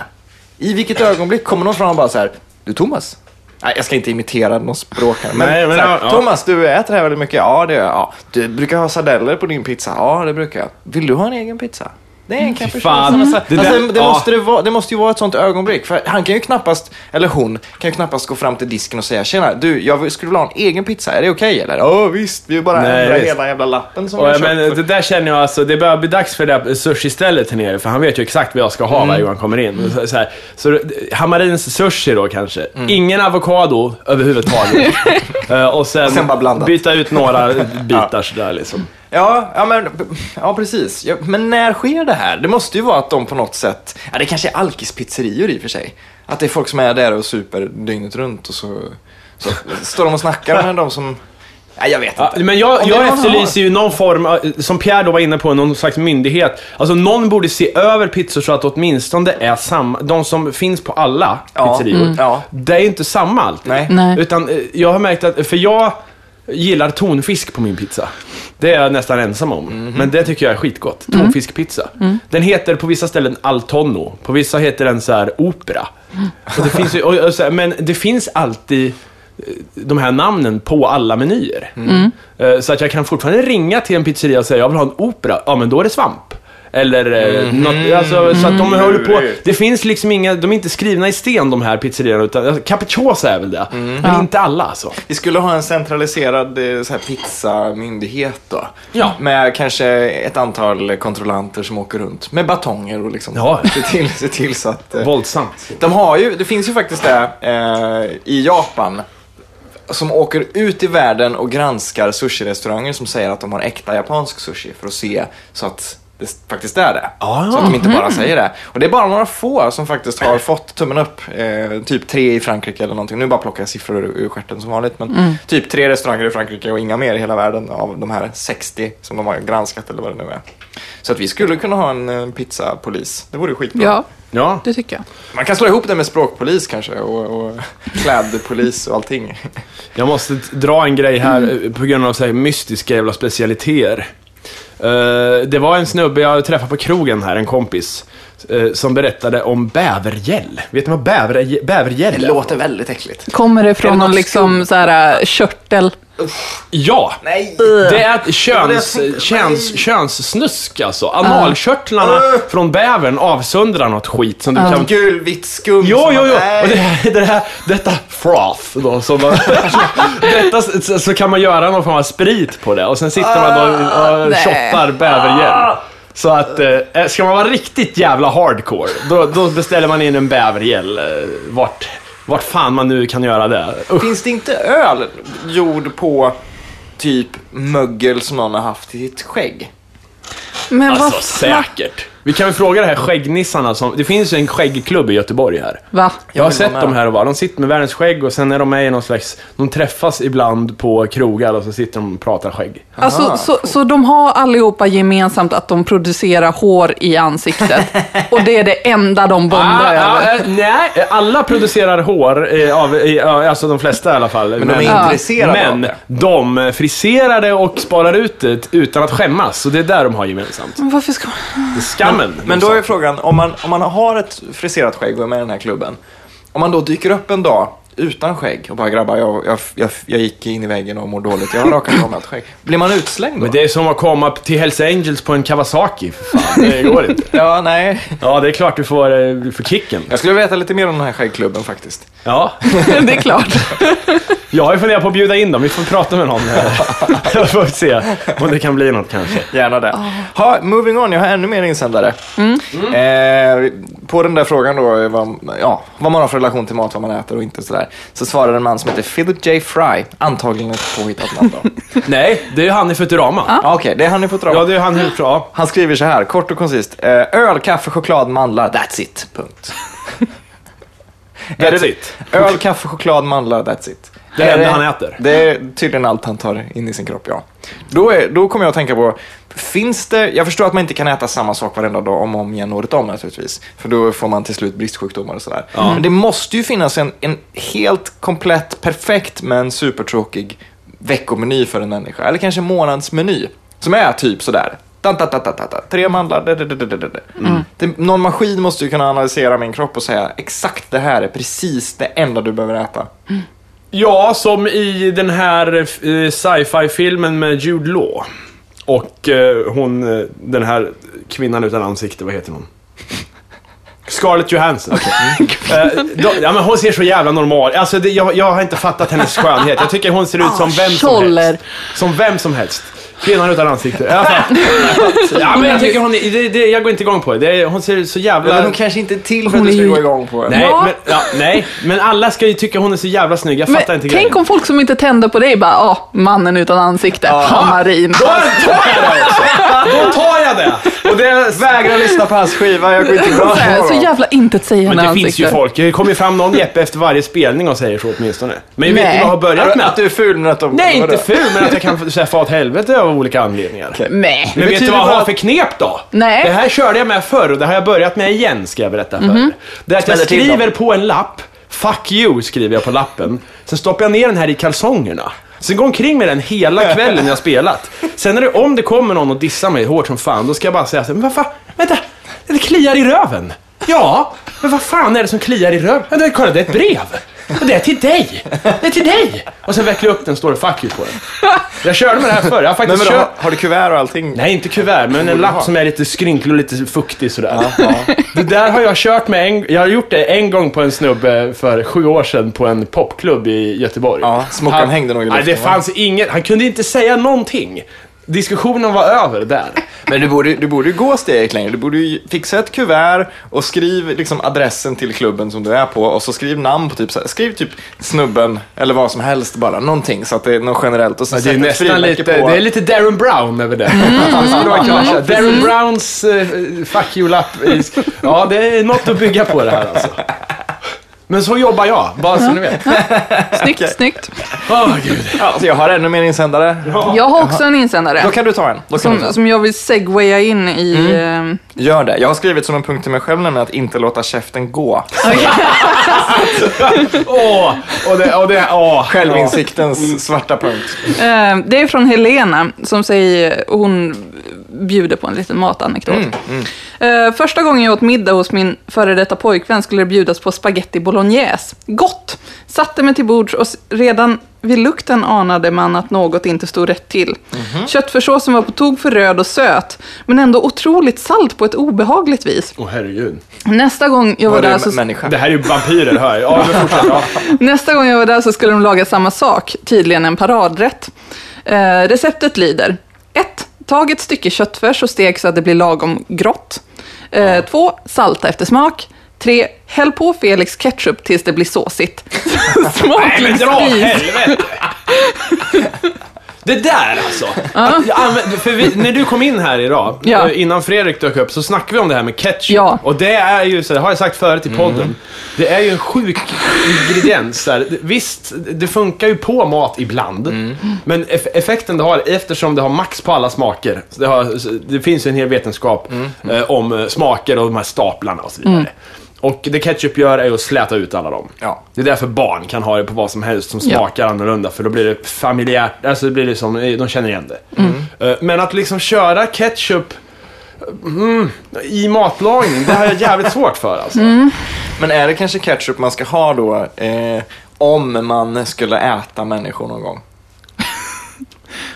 I vilket ögonblick kommer någon fram och bara så här, du Thomas? Nej, jag ska inte imitera någon språkare. Men, Nej, men så här, ja, ja. Thomas, du äter här väldigt mycket. Ja, det gör jag. Ja. Du brukar ha sardeller på din pizza. Ja, det brukar jag. Vill du ha en egen pizza? Det är en capricciosa. fan. Alltså, Det alltså, där- det, ja. måste det, vara, det måste ju vara ett sånt ögonblick. För han kan ju knappast, eller hon, kan ju knappast gå fram till disken och säga Tjena, du, jag skulle vilja ha en egen pizza. Är det okej eller? Ja, visst. Vi bara Nej, ändrar visst. hela jävla lappen som Och, vi ja, men det där känner jag alltså, det börjar bli dags för det här sushi-stället här nere, för han vet ju exakt vad jag ska ha varje gång han kommer in. Så, så, här, så det- Hamarins sushi då kanske. Ingen avokado överhuvudtaget. Eh, och sen, Och sen byta ut några bitar sådär liksom. Ja, ja, men, ja precis. Ja, men när sker det här? Det måste ju vara att de på något sätt, ja det kanske är alkispizzerior i och för sig. Att det är folk som är där och super dygnet runt och så, så står de och snackar med de som... Nej, jag vet Ja, inte. men jag, jag efterlyser ju någon form, av- som Pierre då var inne på, någon slags myndighet. Alltså någon borde se över pizzor så att åtminstone är samma, de som finns på alla Ja, pizzerior. mm. Ja. Det är inte samma alltid. Nej. Nej. Utan eh, jag har märkt att, för jag gillar tonfisk på min pizza. Det är jag nästan ensam om. Mhm. Men det tycker jag är skitgott. Tonfiskpizza. Den heter på vissa ställen Altonno. På vissa heter den så här opera. Och det finns ju, och, och, här, men det finns alltid eh, de här namnen på alla menyer. Eh, Så att jag kan fortfarande ringa till en pizzeria och säga jag vill ha en opera. Ja, men då är det svamp. Eller eh, något, alltså, så att de håller på. Det finns liksom inga, de är inte skrivna i sten de här pizzerierna, utan alltså, Capricciosa är väl det. Men Ja. inte alla alltså. Vi skulle ha en centraliserad eh, så här, pizzamyndighet då. Ja. Med kanske ett antal kontrollanter som åker runt med batonger och liksom Ja. se, till, se till så att... eh, Våldsamt. De har ju, det finns ju faktiskt det eh, i Japan. Som åker ut i världen och granskar sushi-restauranger som säger att de har äkta japansk sushi för att se så att det faktiskt är det. Ah. Så att de inte bara säger det. Och det är bara några få som faktiskt har fått tummen upp. Eh, typ tre i Frankrike eller någonting. Nu bara plockar jag siffror ur, ur stjärten som vanligt. Men typ tre restauranger i Frankrike och inga mer i hela världen av de här 60 som de har granskat eller vad det nu är. Så att vi skulle kunna ha en pizzapolis. Det vore skitbra. Ja, Ja. det tycker jag. Man kan slå ihop det med språkpolis kanske och, och klädpolis och allting. Jag måste dra en grej här eh, på grund av så här mystiska jävla specialiteter. Eh, det var en snubbe jag träffade på krogen här, en kompis, eh, som berättade om bävergäll. Vet ni vad bäver, bävergäll är? Det låter väldigt äckligt. Kommer det från någon liksom så här äh, körtel? Ja! Nej! Det är ett köns, Det det köns, könssnusk alltså. Analkörtlarna från bävern avsöndrar något skit som du kan... Gul, vitt skum. Jo, som jo, jo! Och det, här, det här, detta froth då, så, man, detta, så, så kan man göra någon form av sprit på det och sen sitter man och, och nej. shottar bävergäll. Så att, eh, ska man vara riktigt jävla hardcore, då, då beställer man in en bävergäll eh, vart, vart fan man nu kan göra det. Usch. Finns det inte öl gjord på typ mögel som någon har haft i sitt skägg? Men Alltså vad säkert. Vi kan väl fråga det här skäggnissarna som, det finns ju en skäggklubb i Göteborg här. Va? Jag har sett dem här och var. De sitter med världens skägg och sen är de med i någon slags... De träffas ibland på krogar och så sitter de och pratar skägg. Alltså, Aha, så, så de har allihopa gemensamt att de producerar hår i ansiktet. Och det är det enda de bondar Ah, över. ah, eh, nej, alla producerar hår, eh, av, eh, ja, alltså de flesta i alla fall. Men de är intresserade men de friserar det och sparar ut det utan att skämmas. Och det är där de har gemensamt. Men varför ska Det är skammen. Men då är frågan, om man, om man har ett friserat skägg och är med i den här klubben. Om man då dyker upp en dag utan skägg och bara grabbar, jag, jag, jag, jag gick in i väggen och mår dåligt, jag har rakat av mig ett skägg. Blir man utslängd då? Men det är som att komma till Hells Angels på en Kawasaki, för fan. Det går inte. Ja, nej. Ja, det är klart du får, eh, du får kicken. Jag skulle vilja veta lite mer om den här skäggklubben faktiskt. Ja, Det är klart. jag har ju funderat på att bjuda in dem. Vi får prata med någon. här. får se om det kan bli något kanske. Gärna det. Ha, moving on, jag har ännu mer insändare. Eh, på den där frågan då, vad, ja, vad man har för relation till mat, vad man äter och inte sådär. Så svarade en man som heter Philip J. Fry, antagligen ett påhittat namn då. Nej, det är ju han i Futurama. Ja, Okej, det är han fått dra. Ja, det är han helt bra. Han skriver så här, kort och koncist. Eh, öl, kaffe, choklad, mandlar, that's it. Punkt. That's it. Öl, kaffe, choklad, mandlar, that's it. Det är det enda han äter. Det är tydligen allt han tar in i sin kropp, ja. Då, är, då kommer jag att tänka på, finns det, jag förstår att man inte kan äta samma sak varenda dag om och om igen året om naturligtvis. För då får man till slut bristsjukdomar och sådär. Men det måste ju finnas en, en helt komplett, perfekt men supertråkig veckomeny för en människa. Eller kanske månadsmeny. Som är typ sådär. Tre mandlar. Det, någon maskin måste ju kunna analysera min kropp och säga exakt det här är precis det enda du behöver äta. Ja, som i den här eh, sci-fi-filmen med Jude Law. Och eh, hon, eh, den här kvinnan utan ansikte, vad heter hon? Scarlett Johansson. Eh, då, ja, men hon ser så jävla normal Alltså, det, jag, jag har inte fattat hennes skönhet. Jag tycker hon ser ut som vem som helst. Som vem som helst. Kvinnan utan ansikte. I alla fall. Ja, men jag tycker hon är, det, det, jag går inte igång på det. det är, hon ser så jävla... Men hon kanske inte är till för att du ska gå igång på det. Nej, Ja. men, ja, nej, men alla ska ju tycka hon är så jävla snygg. Jag Men fattar inte tänk grejen. om folk som inte tänder på dig bara, ja, mannen utan ansikte, Hammarin. Då tar jag det också! Då tar jag det! Och det Vägrar lyssna på hans skiva, jag går inte igång Så, på så dem. jävla intetsägande Men det ansikte. finns ju folk, det kommer ju fram någon Jeppe efter varje spelning och säger så åtminstone. Men vet Nej. du vad jag har börjat med? Att du är ful men att de... Nej, inte ful, men att jag kan så få åt helvete av olika anledningar. Nej. Men vet du vad jag har för knep då? Nej. Det här körde jag med förr och det har jag börjat med igen, ska jag berätta för Mhm. er. Det är att jag skriver på en lapp, 'Fuck you' skriver jag på lappen. Sen stoppar jag ner den här i kalsongerna. Sen går jag omkring med den hela kvällen jag har spelat. Sen är det, om det kommer någon och dissar mig hårt som fan, då ska jag bara säga så här, men vad fan, vänta, det kliar i röven. Ja, men vad fan är det som kliar i röven? Kolla, det är ett brev. Och det är till dig! Det är till dig! Och sen vecklar jag upp den står det 'fuck you' på den. Jag körde med det här förr, jag har Men faktiskt vadå, kört... har, har du kuvert och allting? Nej, inte kuvert, men en lapp som är lite skrynklig och lite fuktig sådär. Det där har jag kört med en, jag har gjort det en gång på en snubbe för sju år sedan på en popklubb i Göteborg. Ja, smockan Han- hängde nog i Nej, luften, det va? fanns inget, han kunde inte säga någonting. Diskussionen var över där. Men du borde, du borde ju gå steget längre. Du borde ju fixa ett kuvert och skriv liksom adressen till klubben som du är på och så skriv namn på typ, så här, skriv typ snubben eller vad som helst bara, någonting så att det är något generellt och så Det är nästan lite, på. det är lite Darren Brown över det. Vara klart. Darren Browns uh, fuck you-lapp. Ja, det är något att bygga på det här alltså. Men så jobbar jag, bara så ni vet. Snyggt, snyggt. Åh, gud. Ja, alltså jag har ännu mer insändare. Jag har också en insändare. Då kan du ta en. Då kan du ta Som, en. som jag vill segwaya in i... Mm. eh, Gör det. Jag har skrivit som en punkt till mig själv nämligen att inte låta käften gå. Åh, och det, och det, åh. Självinsiktens svarta punkt. Eh, det är från Helena som säger, hon bjuder på en liten matanekdot. Mm, Eh, första gången jag åt middag hos min före detta pojkvän skulle det bjudas på spaghetti bolognese. Gott! Satte mig till bords och s- redan vid lukten anade man att något inte stod rätt till. Mhm. Köttfärssåsen var på tog för röd och söt, men ändå otroligt salt på ett obehagligt vis. Åh herregud. Nästa gång jag var, Var där så... människa? Det här är ju vampyrer hör jag. Ja, men fortsätt. Ja. Nästa gång jag var där så skulle de laga samma sak, tydligen en paradrätt. Eh, receptet lyder 1. Tag ett stycke köttfärs och stek så att det blir lagom grått. 2. Salta efter smak. 3. Häll på Felix ketchup tills det blir såsigt. Men Smaklig spis. Det där alltså. Att, jag använder- för vi, när du kom in här idag, Ja. eh, innan Fredrik dök upp, så snackade vi om det här med ketchup. Ja. Och det är ju, så det har jag sagt förut i podden, det är ju en sjuk ingrediens. Där. Visst, det funkar ju på mat ibland, men eff effekten det har, eftersom det har max på alla smaker, så det, har, det finns ju en hel vetenskap eh, om eh, smaker och de här staplarna och så vidare. Och det ketchup gör är att släta ut alla dem. Ja. Det är därför barn kan ha det på vad som helst som Ja. smakar annorlunda, för då blir det familjärt, alltså det blir liksom, de känner igen det. Mm. Eh, Men att liksom köra ketchup mm, i matlagning, det har jag jävligt svårt för alltså. Mm. Men är det kanske ketchup man ska ha då eh, om man skulle äta människor någon gång?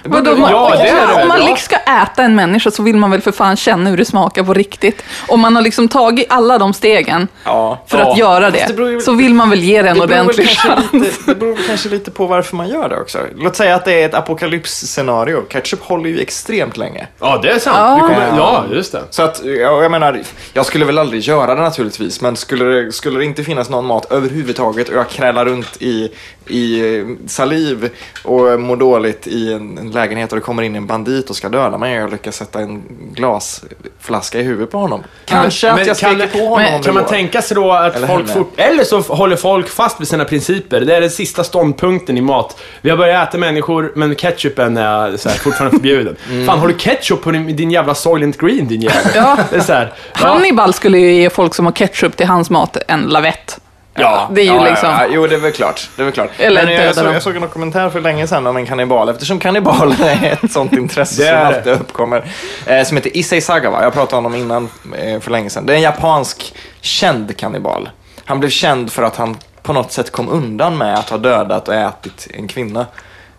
Vadå, man, Ja, det om man ja. liksom ska äta en människa så vill man väl för fan känna hur det smakar på riktigt. Om man har liksom tagit alla de stegen Ja. för Ja. att göra det det, beror ju- så vill man väl ge det en ordentlig chans. lite, det beror kanske lite på varför man gör det också. Låt säga att det är ett apokalypsscenario. Ketchup håller ju extremt länge. Ja, det är sant. Ja. Kommer, ja, just det. Så att, ja, jag menar, jag skulle väl aldrig göra det naturligtvis, men skulle det, skulle det inte finnas någon mat överhuvudtaget och jag krälar runt i, i saliv och mår dåligt i en, en lägenhet och det kommer in en bandit och ska döda mig och jag lyckas sätta en glasflaska i huvudet på honom. Kanske att Men jag kan, på honom men, kan man tänka sig då att Eller folk henne. fort, Eller så håller folk fast vid sina principer. Det är den sista ståndpunkten i mat. Vi har börjat äta människor, men ketchupen är så här, fortfarande förbjuden. Mm. Fan, har du ketchup på din, din jävla Soylent Green, din jävel? Ja. Det är så här, ja. Hannibal skulle ju ge folk som har ketchup till hans mat en lavett. Ja, det är ju ja, liksom... Ja, ja, jo, det är väl klart. Det är väl klart. Eller Men jag, såg, jag såg en dokumentär för länge sedan om en kannibal, eftersom kannibal är ett sånt intresse Det som alltid uppkommer. Eh, som heter Issei Sagawa. Jag pratade om honom innan eh, för länge sedan. Det är en japansk känd kannibal. Han blev känd för att han på något sätt kom undan med att ha dödat och ätit en kvinna.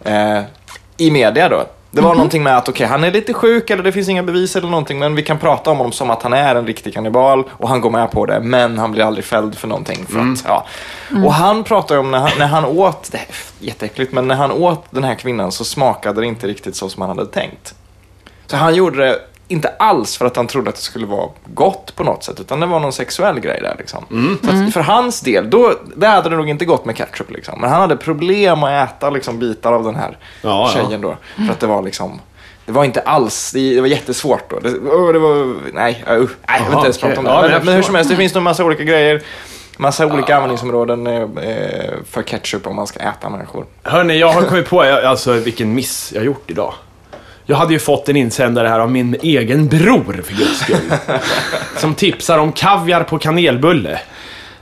Eh, I media då. Det var någonting med att okej, han är lite sjuk eller det finns inga bevis eller någonting, men vi kan prata om honom som att han är en riktig kannibal och han går med på det, men han blir aldrig fälld för någonting. För att, ja. Och han pratar om när han, när han åt, det är jätteäckligt, men när han åt den här kvinnan så smakade det inte riktigt så som han hade tänkt. Så han gjorde det inte alls för att han trodde att det skulle vara gott på något sätt, utan det var någon sexuell grej där. Liksom. Så att för hans del, då, det hade det nog inte gått med ketchup. Liksom. Men han hade problem att äta liksom, bitar av den här Ja, ja. tjejen då. För att det var liksom, det var inte alls, det, det var jättesvårt då. Det, åh, det var, nej, uh, nej jag vill inte ens prata om det. Ja, men men, jag men hur som helst, det finns nog en massa olika grejer. Massa olika användningsområden eh, eh, för ketchup om man ska äta människor. Hörni, jag har kommit på alltså, vilken miss jag gjort idag. Jag hade ju fått en insändare här av min egen bror, för guds skull. som tipsar om kaviar på kanelbulle.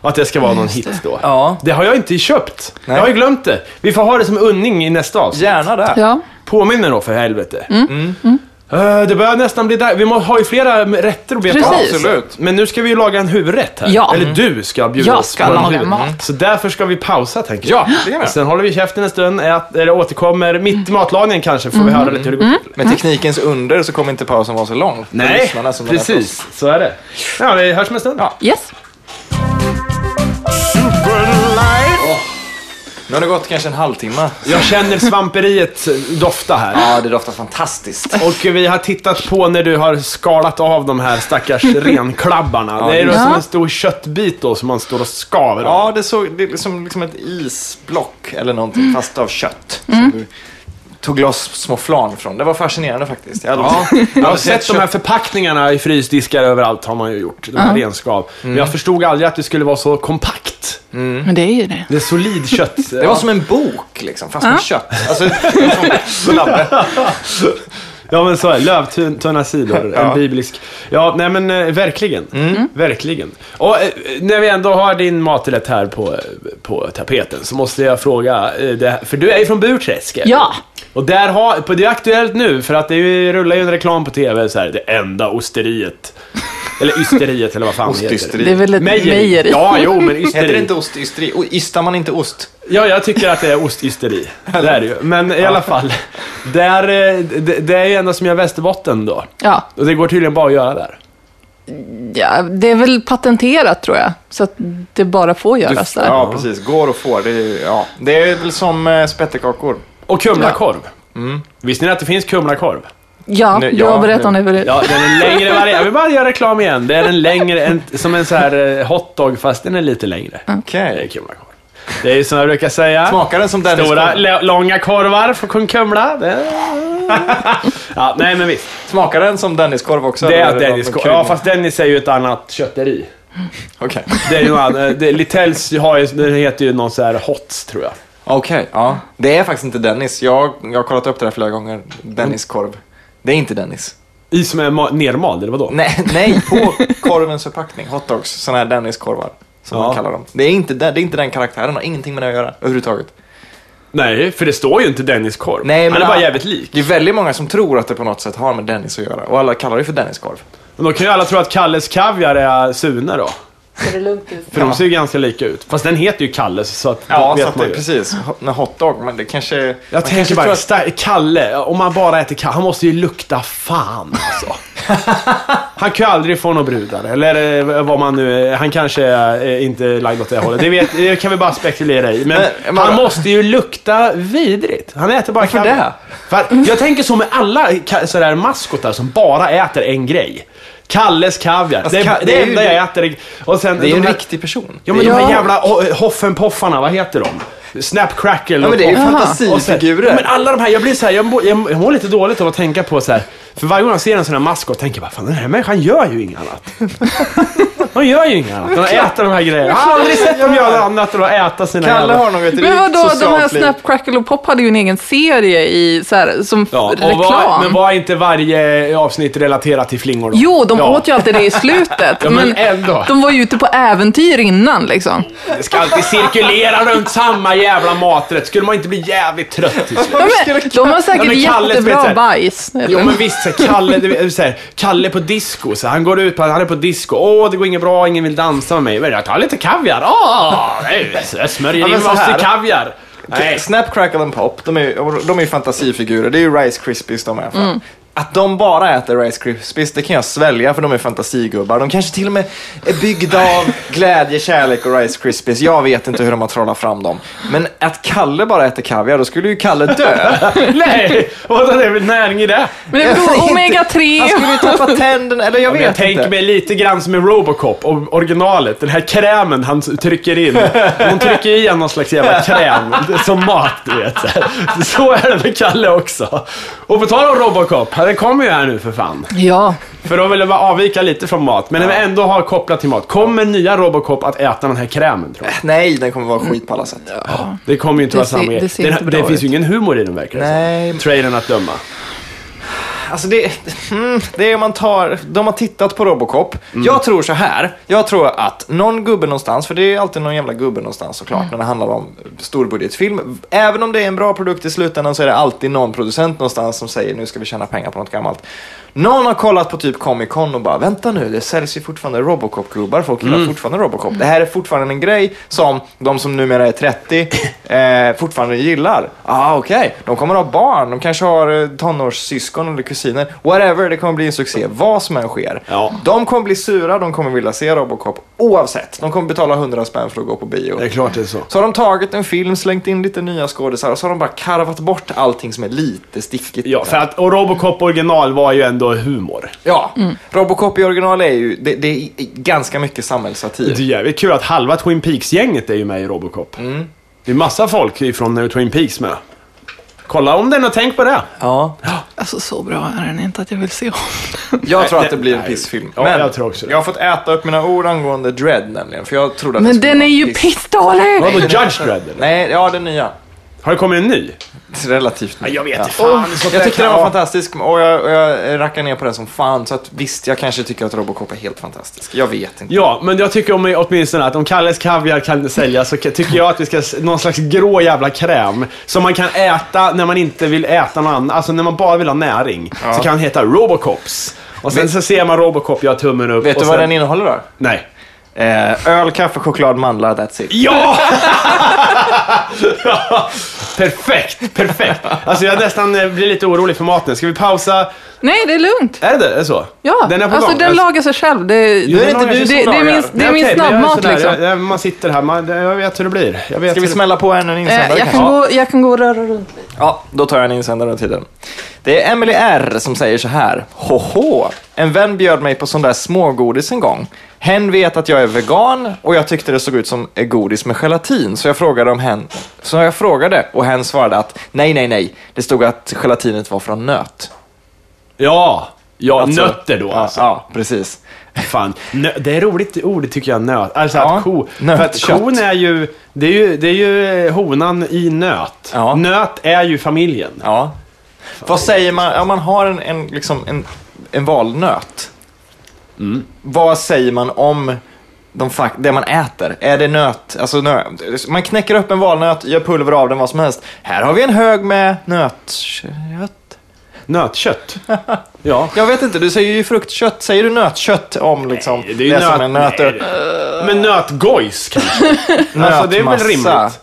Och att det ska vara någon hit då. Ja. Det har jag inte köpt. Nej. Jag har ju glömt det. Vi får ha det som unning i nästa avsnitt. Gärna det. Ja. Påminner då för helvete. Mm. Eh, det börjar nästan bli där. Vi må, har ju flera rätter att beta av. Precis. Absolut. Men nu ska vi ju laga en huvudrätt här. Ja. Eller du ska bjuda Jag oss ska på en laga huvud- mat. Så därför ska vi pausa, tänker jag. Ja, det är med. Sen håller vi käften en stund, ät, eller återkommer mitt i matlagningen kanske, får vi höra lite hur det går till. Med teknikens under så kommer inte pausen vara så lång. för Nej, lyssnarna som oss. precis. Så är det. Ja, vi hörs om en stund. Ja. Yes. Nu har det gått kanske en halvtimme. Jag känner svamperiet dofta här. Ja, det doftar fantastiskt. Och vi har tittat på när du har skalat av de här stackars renklabbarna. det är då Ja. som en stor köttbit då som man står och skaver av. Ja, det, såg, det är liksom, liksom ett isblock eller någonting, fast av kött. Som du tog loss små flan från. Det var fascinerande faktiskt. Jag hade, Ja, jag har sett de här förpackningarna i frysdiskar överallt har man ju gjort. De här renskav. Men jag förstod aldrig att det skulle vara så kompakt. Men det är ju det. Det är solid kött. Det var som en bok, liksom, fast med kött. Alltså. Ja men så är det. Lövtunna sidor. Ja. En biblisk. Ja, nej men eh, verkligen. Mm. Verkligen. Och eh, när vi ändå har din maträtt här på, på tapeten så måste jag fråga, eh, det, för du är ju från Burträsk. eller? Ja. Och där har, på det är aktuellt nu, för att det är ju- rullar ju en reklam på TV, så här, det enda osteriet. Eller ysteriet, eller vad fan det heter. Det är väl ett mejeri. Ja, jo, men Heter ysteri. det inte ostysteri? Och Ystar man inte ost? Ja, jag tycker att det är ostysteri. Det är det ju. Men i alla fall, där, eh, det, det är ju enda som gör Västerbotten då. Ja. Och det går tydligen bara att göra där. ja, det är väl patenterat tror jag. Så att det bara får göras där. Ja, precis. Går och får. Det är, ja. det är väl som eh, spettekakor. Och kumlakorv. Visste ni att det finns kumlakorv? Ja, Nu- du ja, har berättat nu- om det förut. Ja, den är längre variant. Jag vill bara göra reklam igen. Det är en längre, en, som en så här eh, hotdog fast den är lite längre. Okej. Det är kumlakorv. Det är ju som jag brukar säga. Smakar den som Dennis Stora, korv? långa korvar från Kumla. Det... Ja, nej men visst. Smakar den som Denniskorv också? Det är Dennis någon korv. kryddning? Ja, fast Dennis är ju ett annat kötteri. Okej. Det är ju något annat. Det- Littells har ju, den heter ju någon så här Hots, tror jag. Okej, ja. Det är faktiskt inte Dennis. Jag, jag har kollat upp det här flera gånger. Dennis korv. Det är inte Dennis. I som är ma- nermald, eller vadå? Nej, nej på korvens förpackning. Hotdogs. Sådana här Dennis-korvar. Som Ja. man kallar dem. Det är, inte, det, det är inte den karaktären. har ingenting med det att göra överhuvudtaget. Nej, för det står ju inte Dennis korv. Nej, men Han är bara jävligt lik. Det är väldigt många som tror att det på något sätt har med Dennis att göra. Och alla kallar det för Dennis-korv. Men då kan ju alla tro att Kalles Kaviar är Sune då. Ser det lugnt ut? För de ser ju ganska lika ut. Fast den heter ju Kalles, så att Ja, vet så att man det, ju. precis. En hotdog, men det kanske... Jag man tänker kanske bara, tror att- sta- Kalle, om man bara äter Kalle, han måste ju lukta fan alltså. Han kan ju aldrig få några brudar, eller eh, vad man nu är. Han kanske är eh, inte lagd åt det hållet. Det, vet, det kan vi bara spekulera i. Men, Men, men- han måste ju lukta vidrigt. Han äter bara Varför kaviar. det? För att jag tänker så med alla ka- sådär maskotar som bara äter en grej. Kalles kaviar. Alltså, det, är ka- det, det enda jag äter. Och sen, Det är ju en här- riktig person. Ja men de här Ja. jävla Hoffenpoffarna, vad heter de? Snap Crackle Ja, men det är ju fantasifigurer. Ja, men alla de här, jag blir så här, jag, mår, jag mår lite dåligt av att tänka på så här. För varje gång jag ser en sån här maskot tänker jag bara, fan den här människan gör ju inget annat. De gör ju inget annat. De äter de här grejerna. Jag har aldrig sett dem göra annat än att äta sina Kalle har nog ett Men rikt vadå, de här liv. Snap, Crackle och Pop hade ju en egen serie i, så här, som Ja, reklam. var, men var inte varje avsnitt relaterat till flingor då? Jo, de ja. åt ju alltid det i slutet. Ja, men ändå. De var ju ute på äventyr innan liksom. Det ska alltid cirkulera runt samma jävla maträtt. Skulle man inte bli jävligt trött till slut? Ja, men, de har Ja, säkert men Kalle, jättebra bajs. Jo men visst, så här, Kalle, det så här, Kalle på disco, så här, han går ut på, han är på disco, åh det går inget bra, ingen vill dansa med mig, men jag tar lite kaviar, åh, jag smörjer Ja, in oss i här. kaviar. Nej. Snap, Crackle and Pop, de är, de är ju fantasifigurer. Det är ju Rice Krispies de är för. Mm. Att de bara äter Rice Krispies, det kan jag svälja för de är fantasigubbar. De kanske till och med är byggda av glädje, kärlek och Rice Krispies. Jag vet inte hur de har trollat fram dem. Men att Kalle bara äter kaviar, då skulle ju Kalle dö. Nej! Vad är det för näring i det? Men det är Jag vet väl inte. omega-3. Han skulle ju tappa tänderna, eller jag Men vet jag inte. mig lite grann som i Robocop, originalet. Den här krämen han trycker in. Hon trycker i någon slags jävla kräm. Som mat, du vet. Så är det med Kalle också. Och på tal om Robocop, den kommer ju här nu för fan. Ja, För då vill jag bara avvika lite från mat, men ja. ändå ha kopplat till mat. Kommer nya Robocop att äta den här krämen, tror jag? Nej, den kommer vara skit på alla sätt. Det kommer ju inte Det vara ser- samma det ser Den- inte Det finns ju ingen humor i den, verkar det Nej. Trailern att döma. Alltså det, mm, det är om man tar, de har tittat på Robocop. Mm. Jag tror så här, jag tror att någon gubbe någonstans, för det är alltid någon jävla gubbe någonstans såklart när det handlar om storbudgetfilm. Även om det är en bra produkt i slutändan så är det alltid någon producent någonstans som säger nu ska vi tjäna pengar på något gammalt. Någon har kollat på typ Comic Con och bara vänta nu, det säljs ju fortfarande Robocop-gubbar, folk gillar fortfarande Robocop. Det här är fortfarande en grej som de som numera är 30 eh, fortfarande gillar. Ah, okej, de kommer ha barn, de kanske har eh, tonårssyskon eller kusiner. Whatever, det kommer bli en succé, vad som än sker. Ja. De kommer bli sura, de kommer vilja se Robocop oavsett. De kommer betala 100 spänn för att gå på bio. Det är klart det är så. Så har de tagit en film, slängt in lite nya skådisar och så har de bara karvat bort allting som är lite stickigt. Ja, för att, och Robocop original var ju ändå humor. Ja, Robocop i original är ju, det, det är ganska mycket samhällssatir. Det är jävligt kul att halva Twin Peaks-gänget är ju med i Robocop. Det är massa folk från Twin Peaks med. Kolla om den och tänk på det. Ja, alltså så bra är den inte att jag vill se om jag tror att det blir en pissfilm. Ja, Men jag tror också det. jag har fått äta upp mina ord angående Dread nämligen, för jag trodde att det Men skulle den vara är ju piss. pissdålig! Vadå, Judge Dredd eller? Nej, ja den nya. Har det kommit en ny? Relativt ny. Jag vet Ja. inte fan. det är så Jag tyckte den var ja. fantastisk och jag, och jag rackar ner på den som fan. Så att visst, jag kanske tycker att Robocop är helt fantastisk. Jag vet inte. Ja, men jag tycker om, åtminstone att om Kalles Kaviar kan säljas så tycker jag att vi ska någon slags grå jävla kräm som man kan äta när man inte vill äta något annat. Alltså när man bara vill ha näring. Så kan den heta Robocops. Och sen Vet- så ser man Robocop göra tummen upp. Vet och du vad sen... den innehåller då? Nej. Eh, öl, kaffe, choklad, mandlar, that's it. Ja! perfekt, perfekt. Alltså jag nästan eh, blir lite orolig för maten. Ska vi pausa? Nej, det är lugnt. Är det det? Är det så? Ja, Den är på alltså gång. den Alltså- lagar sig själv. Det, Jo, det, den lagar det, sig det, som är min, lagar. det är min okej, men jag snabbmat sådär, liksom. jag- jag- Man sitter här, man, jag vet hur det blir. Jag vet Ska vi hur det- smälla på ännu en insändare Eh, jag, kanske? kan gå, jag kan gå och röra runt lite. Ja, då tar jag en insändare under tiden. Det är Emily R som säger så här. Hoho! En vän bjöd mig på sån där smågodis en gång. Hen vet att jag är vegan och jag tyckte det såg ut som godis med gelatin. Så jag frågade om hen... Så jag frågade och hen svarade att nej, nej, nej. Det stod att gelatinet var från nöt. Ja, ja Alltså- nötter då Ja, alltså. ja precis. Fan, nö, det är roligt ord tycker jag, nöt. Alltså Ja, att ko... För nötkött. att kon är ju, det är ju, det är ju honan i nöt. Ja. Nöt är ju familjen. Ja. Vad säger man om man har en, en, liksom en, en valnöt? Mm. Vad säger man om de det man äter? Är det nöt? Alltså nö man knäcker upp en valnöt, gör pulver av den, vad som helst. Här har vi en hög med nötkött. Nötkött. Ja. Jag vet inte, du säger ju fruktkött. Säger du nötkött om liksom Nej, det är ju nöt... som en nöt nej, Men nötgojs kanske. alltså det är väl rimligt.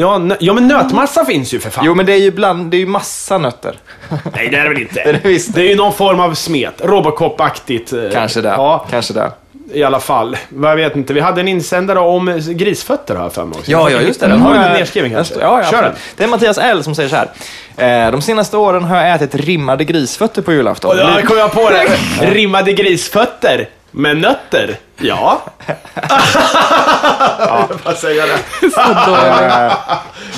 Ja, nö... ja, men nötmassa finns ju för fan. Jo, men det är ju bland, det är ju massa nötter. Nej, det är det väl inte. Det är det visst. Det är ju någon form av smet. Robocop-aktigt. eh, Kanske det. Ja, Kanske det. i alla fall. Jag vet inte. Vi hade en insändare om grisfötter har jag för mig också. Ja, ja, just det. Den har jag- du nedskriven kanske? Ja, ja, Kör den. Det är Mattias L som säger så här. Eh, de senaste åren har jag ätit rimmade grisfötter på julafton. Då kom jag på det. Rimmade grisfötter med nötter. Ja. Jag vill bara säga det.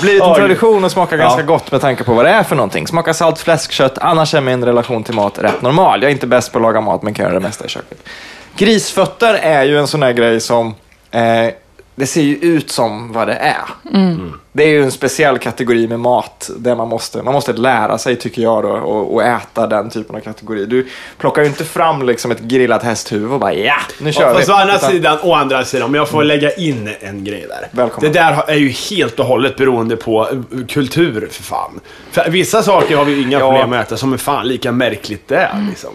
Blivit en tradition och smakar ganska Ja. gott med tanke på vad det är för någonting. Smakar salt fläskkött, annars är min relation till mat rätt normal. Jag är inte bäst på att laga mat men kan göra det mesta i köket. Grisfötter är ju en sån här grej som eh, det ser ju ut som vad det är. Det är ju en speciell kategori med mat där man måste, man måste lära sig, tycker jag, då, och, och äta den typen av kategori. Du plockar ju inte fram liksom ett grillat hästhuvud och bara ja, nu kör vi. Fast å andra Utan- sidan, å andra sidan, om jag får lägga in en grej där. Välkommen. Det där är ju helt och hållet beroende på eh, kultur, för fan. För vissa saker har vi ju inga Ja. problem med att äta, som är fan lika märkligt det är, liksom.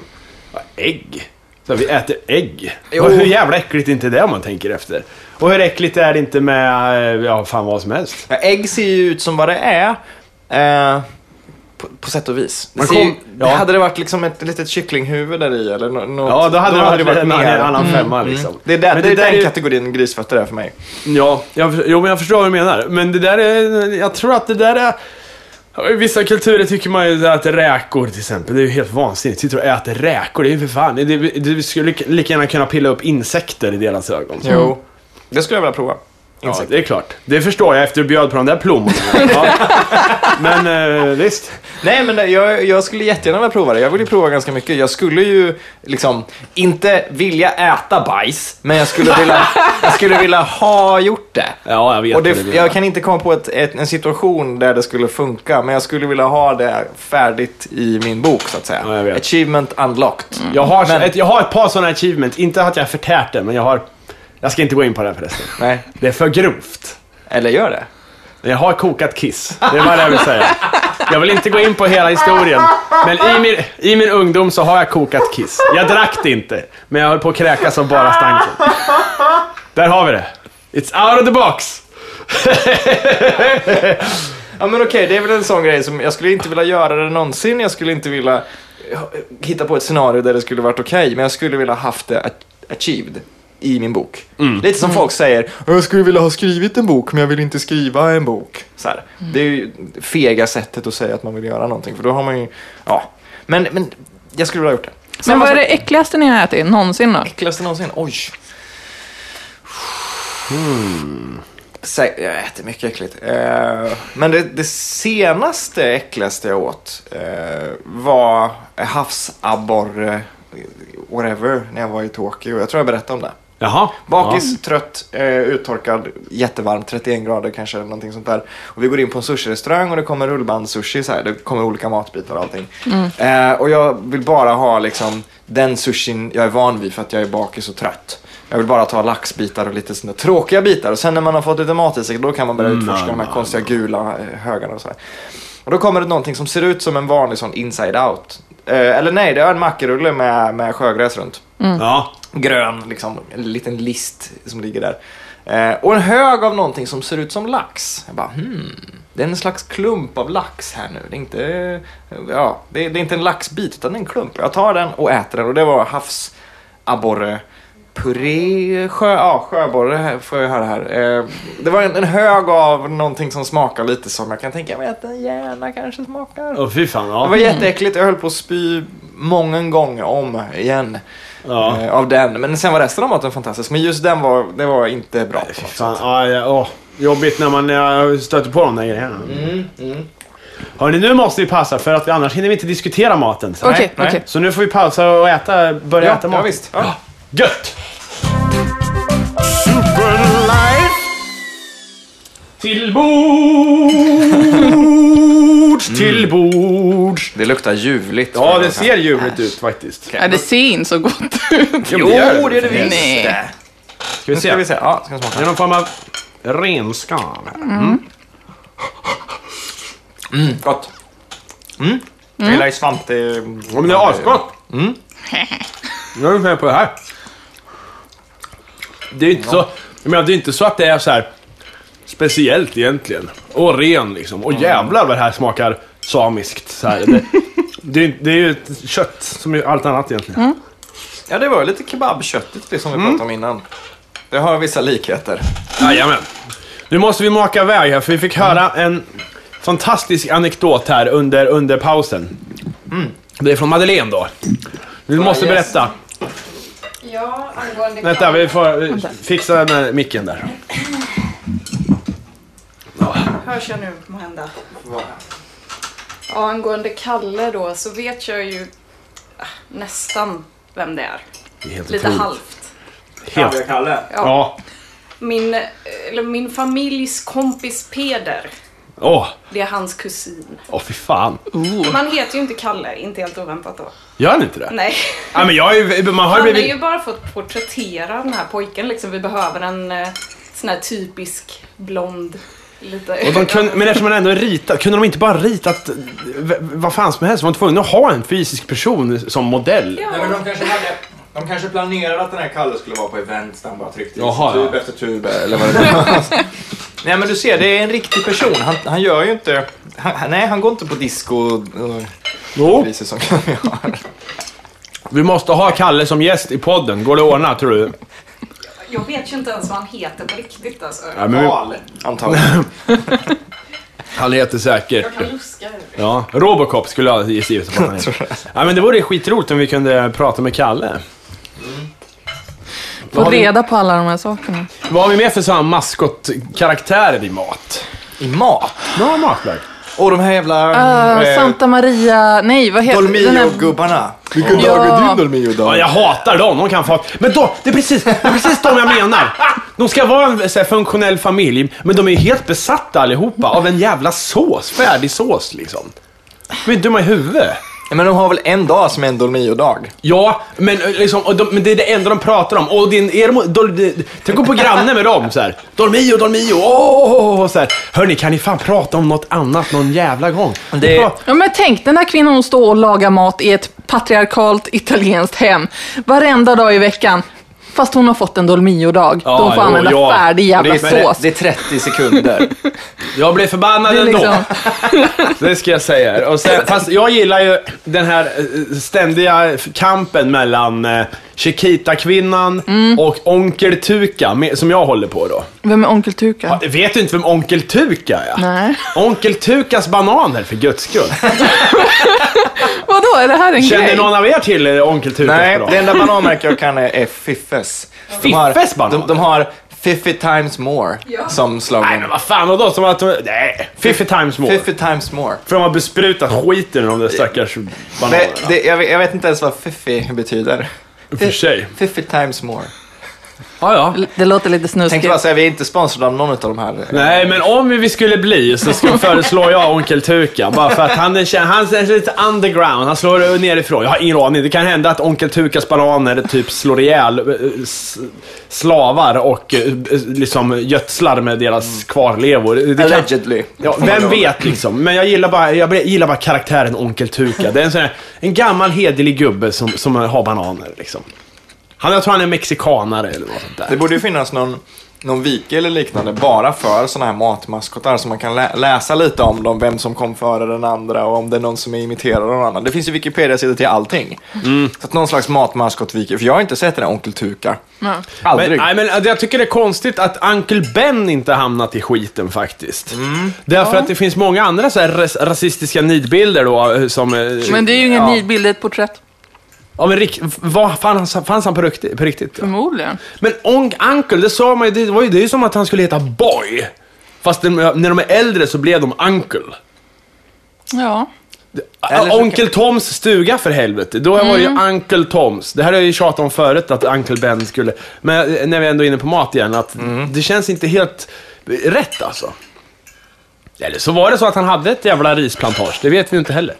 Ja, Ägg. Så vi äter ägg. Jo. Hur jävla äckligt är inte det om man tänker efter? Och hur äckligt är det inte med, eh, ja fan vad som helst? Ja, ägg ser ju ut som vad det är. Eh, på, på sätt och vis. Det kom- ju, ja. Hade det varit liksom ett litet kycklinghuvud där i eller nå- något, Ja, då hade det varit, en, mer. en annan femma liksom. Det är, där, Men det är den är- kategorin grisfötter är för mig. Ja, jag, jo, men jag förstår vad du menar. Men det där är, jag tror att det där är... I vissa kulturer tycker man ju att räkor till exempel, det är ju helt vansinnigt. Sitter och äter räkor, det är ju för fan... Det, det skulle lika- lika gärna kunna pilla upp insekter i deras ögon. Jo. Det skulle jag vilja prova. Ja, det är klart. Det förstår jag efter att du bjöd på de där plommorna. Ja. Men eh, visst. Nej, men det- jag, jag skulle jättegärna vilja prova det. Jag vill ju prova ganska mycket. Jag skulle ju liksom inte vilja äta bajs, men jag skulle vilja, jag skulle vilja ha gjort det. Ja, jag vet Och det, menar. jag kan inte komma på ett, ett, en situation där det skulle funka, men jag skulle vilja ha det färdigt i min bok, så att säga. Ja. Achievement unlocked. Jag har, Men- ett, jag har ett par sådana achievement, inte att jag har förtärt det, men jag har... Jag ska inte gå in på det förresten. Nej, Det är för grovt. eller gör det. Jag har kokat kiss. Det är vad jag vill säga. Jag vill inte gå in på hela historien. Men i min, i min ungdom så har jag kokat kiss. Jag drack det inte. Men jag höll på att kräkas av bara stanken. Där har vi det. It's out of the box. Ja men okej, det är väl en sån grej som jag skulle inte vilja göra det någonsin. Jag skulle inte vilja hitta på ett scenario där det skulle varit okej, men jag skulle vilja haft det achieved i min bok. Lite som folk säger, jag skulle vilja ha skrivit en bok, men jag vill inte skriva en bok. Så här. Det är ju fega sättet att säga att man vill göra någonting, för då har man ju, ja. Men, men jag skulle vilja ha gjort det. Men Samma vad är det äckligaste ni har ätit någonsin då? äckligaste någonsin? Oj. Sä- Jag äter mycket äckligt. Eh, men det, det senaste äckligaste jag åt eh, var havsabborre, whatever, när jag var i Tokyo. Jag tror jag berättade om det. Jaha. Bakis, trött, eh, uttorkad, jättevarmt, 31 grader kanske, eller någonting sånt där. Och vi går in på en sushi-restaurang och det kommer rullband-sushi, så här. det kommer olika matbitar och allting. Eh, och jag vill bara ha liksom den sushin jag är van vid för att jag är bakis och trött. Jag vill bara ta laxbitar och lite sådana tråkiga bitar. Och sen när man har fått lite mat i sig, då kan man börja utforska Mm, de här nej, konstiga gula eh, högarna och så här. Och då kommer det någonting som ser ut som en vanlig sån inside out. Eh, eller nej, det är en mackerulle med, med sjögräs runt Ja. Grön, liksom, en liten list som ligger där. Eh, och en hög av någonting som ser ut som lax. Jag bara, hmm, det är en slags klump av lax här nu. Det är inte, ja, det är, det är inte en laxbit, utan det är en klump. Jag tar den och äter den och det var havsabborre puré, sjö, ja, sjöborre får jag höra här. Eh, det var en, en hög av någonting som smakar lite som jag kan tänka mig att en hjärna kanske smakar. Åh fy fan. Det var Ja. jätteäckligt, jag höll på att spy många gånger om igen. Ja. Eh, av den. Men sen var resten av maten fantastisk. Men just den var, det var inte bra. något fan. sätt. Ja, åh. Jobbigt när man ja, stöter på de där grejerna. Mm, Hörni, nu måste vi passa för att vi annars hinner vi inte diskutera maten. Så, Okej, nej. okej. så nu får vi pausa och äta, börja Ja, äta mat. ja, visst. Ja. Gött! Till bords, till bords. Det luktar ljuvligt. Ja, det ser ljuvligt ut faktiskt. Ja, det ser inte så gott ut. Jo, det gör det. det är det visst. Nej. det. Ska vi Nu ska vi se. se. Ja, ska vi Det är smaka. någon form av renskav. Mm, gott. Mm. Jag gillar ju svamp. Det är... Ja, men det är asgott. Mm. Jag är med på det här. Det är inte så... Jag menar, det är inte så att det är så här speciellt egentligen. Och ren liksom. Och jävlar vad det här smakar samiskt. Så här. Det, det, är- det är ju ett kött som är allt annat egentligen. Ja, det var lite kebabköttigt det som vi Mm. pratade om innan. Det har vissa likheter. Jajamän. Nu måste vi maka iväg här, för vi fick höra en fantastisk anekdot här under, under pausen. Det är från Madeleine då. Vi måste yes. berätta. Ja, angående Vänta, vi får eh, fixa den här micken där. Hörs jag nu måhända? Ja, angående Kalle då så vet jag ju ah, nästan vem det är. Det är helt Lite otroligt. halvt. Helt. Kalle. Ja. Min, eller min familjs kompis Peder, Åh, det är hans kusin. åh fy fan. Man heter ju inte Kalle, inte helt oväntat då. Gör han inte det? Nej, Ja, men jag är ju, man har ju han har blivit... ju bara fått porträttera den här pojken liksom. Vi behöver en eh, sån här typisk blond, lite... Och de kunde, men eftersom man ändå ritat, kunde de inte bara ritat v- vad fan som helst? De var tvungna att ha en fysisk person som modell. Ja. Nej, men de kanske hade... De kanske planerade att den här Kalle skulle vara på event där han bara tryckte Jaha, tub ja. efter tub eller vad det var. Nej men du ser, det är en riktig person. Han, han gör ju inte... Han, nej, han går inte på disco och Jo, som vi måste ha Kalle som gäst i podden. Går det att ordna, tror du? Jag vet ju inte ens vad han heter på riktigt alltså. Ja, men vi, Val, antagligen. han heter säkert... Jag kan luska. Ja, Robocop skulle jag gissa på att han heter. Ja, men det vore skitroligt om vi kunde prata med Kalle. Få har vi- reda på alla de här sakerna. Vad har vi mer för sådana maskotkaraktärer i mat? I mat. Ja, matverk. Och de här jävla... Uh, eh, Santa Maria, nej vad heter den här- Dolmio-gubbarna. Vilken dag är din Dolmio Ja, jag hatar dem. De kan få... Men då, det är precis, det är precis de jag menar. De ska vara en så här, funktionell familj, men de är ju helt besatta allihopa av en jävla sås. Färdig sås liksom. De är dumma i huvudet. Men de har väl en dag som är en Dolmio-dag? Ja, men, eh, liksom, de, men det är det enda de pratar om. Och din, är de, dol, de, tänk på granne med dem så här. Dolmio, Dolmio, åh, oh, så här. Hörni, kan ni fan prata om något annat någon jävla gång? Det- Ja, men tänk den här kvinnan hon står och lagar mat i ett patriarkalt italienskt hem. Varenda dag i veckan. Fast hon har fått en Dolmio-dag. Ja, de får jo, använda ja. färdig Det jävla är, sås. det är 30 sekunder. Jag blev förbannad Det är ändå. liksom, Det ska jag säga. Och sen, fast jag gillar ju den här eh, ständiga kampen mellan eh, Chiquita-kvinnan Mm. och Onkel Tuka, som jag håller på då. vem är Onkel Tuka? Vet du inte vem Onkel Tuka är? Nej. Onkel Tukas bananer, för guds skull. Vadå, är det här en Känner grej? någon av er till eh, Onkel Tukas Nej, bananer? det enda bananmärke jag kan är, är Fiffes. De har- Fiffes banan? De, de har 50 times more Ja. som Nej slogan. men vad fan, och då som att... Nej, 50 times more. 50 times more. För de har besprutat skiten ur de där stackars bananerna. Det, det, jag, vet, jag vet inte ens vad fiffi betyder. För sig. 50 times more. Ja, ja. Det låter lite Tänkte bara snuskigt. säga, vi är inte sponsrade av någon av de här. Nej, men om vi skulle bli så ska föreslår jag Onkel Tuka. Bara för att han är, han är lite underground. Han slår nerifrån. Jag har ingen aning. Det kan hända att Onkel Tukas bananer typ slår ihjäl eh, slavar och eh, liksom gödslar med deras kvarlevor. Det kan, Allegedly. ja, vem vet liksom. Men jag gillar bara, jag gillar bara karaktären Onkel Tuka. Det är en, sån här, en gammal hederlig gubbe som, som har bananer liksom. Han, jag tror han är mexikanare eller något sånt där. Det borde ju finnas någon, någon wiki eller liknande bara för sådana här matmaskotar så man kan lä läsa lite om dem, vem som kom före den andra och om det är någon som är imiterad av någon annan. Det finns ju Wikipedia-sidor till allting. Så att någon slags matmaskot-wiki, för jag har inte sett den här Onkel Tuka. Ja. Aldrig. Men, nej, men alltså, jag tycker det är konstigt att Uncle Ben inte har hamnat i skiten faktiskt. Därför att det finns många andra så här ras rasistiska nidbilder då eh, som... eh, Men det är ju ingen Ja. nidbild, det är ett porträtt. Ja men Rick, vad fanns, fanns han på riktigt? På riktigt ja. Förmodligen. Men on, Uncle, det sa man ju, det var ju, det är ju som att han skulle heta Boy. Fast den, när de är äldre så blev de Uncle. Ja. Eller Onkel Toms stuga för helvete. Då var det ju Uncle Toms. Det här har jag ju tjatat om förut att Uncle Ben skulle... Men när vi ändå är inne på mat igen, att det känns inte helt rätt alltså. Eller så var det så att han hade ett jävla risplantage, det vet vi inte heller.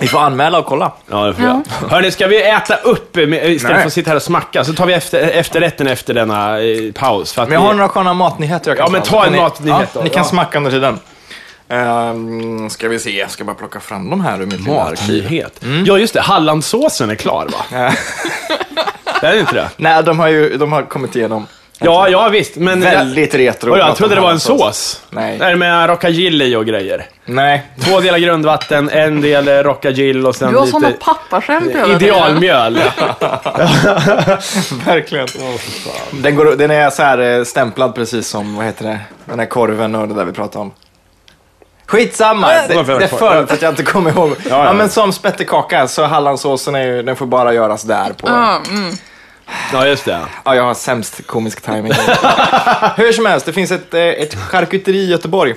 Vi får anmäla och kolla. Ja, det får jag. Hörni, ska vi äta upp med, istället Nej. för att sitta här och smacka? Så tar vi efter, efterrätten efter denna eh, paus. För att Men jag vi, har några sköna matnyheter jag kan Ja, men ta en ni- matnyhet ja, då. Ni kan Ja. smacka under tiden. Um, ska vi se, jag ska bara plocka fram de här ur mitt lilla arkiv. Matnyhet. Ja, just det. Hallandsåsen är klar, va? Ja. är det inte det? Nej, de har ju de har kommit igenom Ja, ja visst. Men väldigt retro. Och jag trodde det var en sås. Nej. Det är med rockagill och grejer. Nej. Två delar grundvatten, en del rockagill och sen Du har sådana lite pappaskämt hela tiden. idealmjöl. Verkligen. Den, går, den är så här eh, stämplad precis som, vad heter det, den här korven och det där vi pratade om. Skitsamma! Ja, Det, det är för att jag inte kommer ihåg. Ja, ja. men som spettekaka så hallandsåsen är ju, den får bara göras där på. Ja, mm. Ja, just det. Ja, jag har sämst komisk timing. Hur som helst, det finns ett, eh, ett charkuteri i Göteborg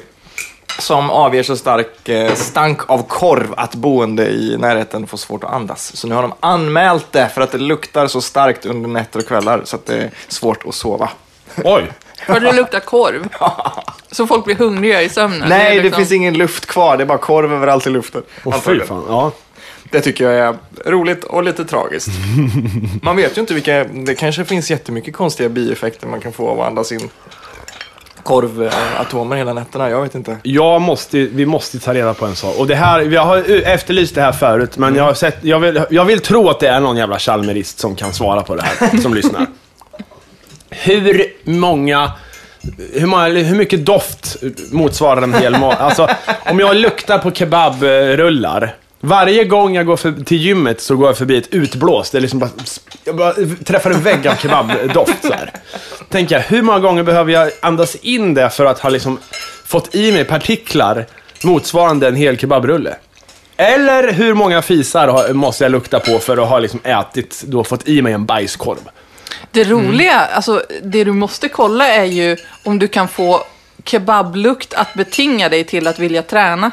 som avger så stark eh, stank av korv att boende i närheten får svårt att andas. Så nu har de anmält det för att det luktar så starkt under nätter och kvällar så att det är svårt att sova. Oj. För det luktar korv. Så folk blir hungriga i sömnen. Nej, det liksom- finns ingen luft kvar. Det är bara korv överallt i luften. Åh, fy fan. Ja. Det tycker jag är roligt och lite tragiskt. Man vet ju inte vilka... Det kanske finns jättemycket konstiga bieffekter man kan få av att andas in korvatomer hela nätterna. Jag vet inte. Jag måste, vi måste ta reda på en sak. Och det här, vi har efterlyst det här förut, men jag, har sett, jag, vill, jag vill tro att det är någon jävla Chalmerist som kan svara på det här, som lyssnar. Hur många, hur, många, hur mycket doft motsvarar en hel mat? Alltså, om jag luktar på kebabrullar, varje gång jag går för, till gymmet så går jag förbi ett utblåst. Det är liksom bara, jag bara träffar en vägg av kebabdoft så här. Tänker jag, hur många gånger behöver jag andas in det för att ha liksom fått i mig partiklar motsvarande en hel kebabrulle? Eller hur många fisar har, måste jag lukta på för att ha liksom ätit, då fått i mig en bajskorv? Det roliga, alltså det du måste kolla är ju om du kan få kebablukt att betinga dig till att vilja träna.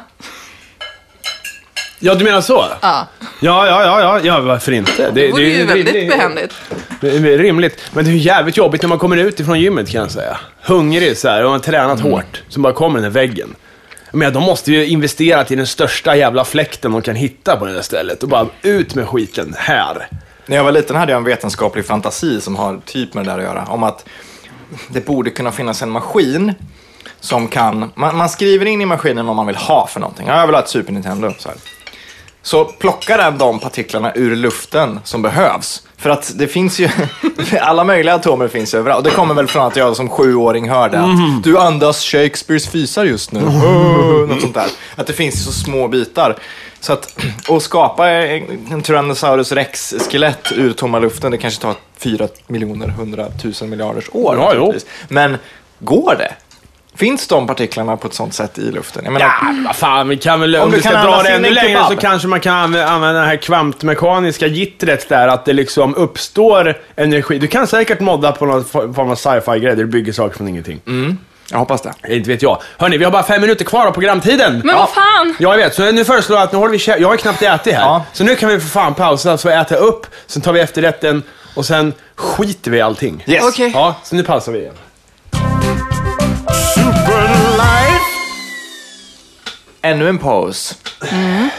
Ja, du menar så? Ja, Ja, ja, ja, ja, ja varför inte? det vore ju det- väldigt det- behändigt. Det är rimligt. Men det är jävligt jobbigt när man kommer ut ifrån gymmet kan jag säga. Hungrig så här, och man har tränat hårt. Så bara kommer den där väggen. Men de måste ju investera i den största jävla fläkten de kan hitta på det där stället. Och bara ut med skiten här. När jag var liten hade jag en vetenskaplig fantasi som har typ med det där att göra. Om att det borde kunna finnas en maskin som kan... Man, man skriver in i maskinen vad man vill ha för någonting. Ja, jag vill ha ett Super Nintendo. Så, här. Så plockar de partiklarna ur luften som behövs. För att det finns ju... alla möjliga atomer finns överallt. Och det kommer väl från att jag som sjuåring hörde att du andas Shakespeares fisar just nu. Oh, något sånt där. Att det finns så små bitar. Så att, att skapa en Tyrannosaurus rex-skelett ur tomma luften, det kanske tar 4 miljoner, 100 000 miljarders år. Ja. Men går det? Finns de partiklarna på ett sånt sätt i luften? Jag menar, Ja, vad fan, vi kan väl, Om om, du vi ska kan dra det ännu en längre så kanske man kan anv- använda det här kvantmekaniska gittret där, att det liksom uppstår energi. Du kan säkert modda på någon form av sci-fi-grej där du bygger saker från ingenting. jag hoppas det. Inte vet jag. Hörni, vi har bara fem minuter kvar av programtiden. Men vad fan! Ja, jag vet. Så nu föreslår jag att nu håller vi kä- Jag har knappt ätit här. Ja. Så nu kan vi för fan pausa, så äta upp, sen tar vi efterrätten och sen skiter vi i allting. Yes. Okej. Ja, så nu pausar vi igen. Ännu en paus.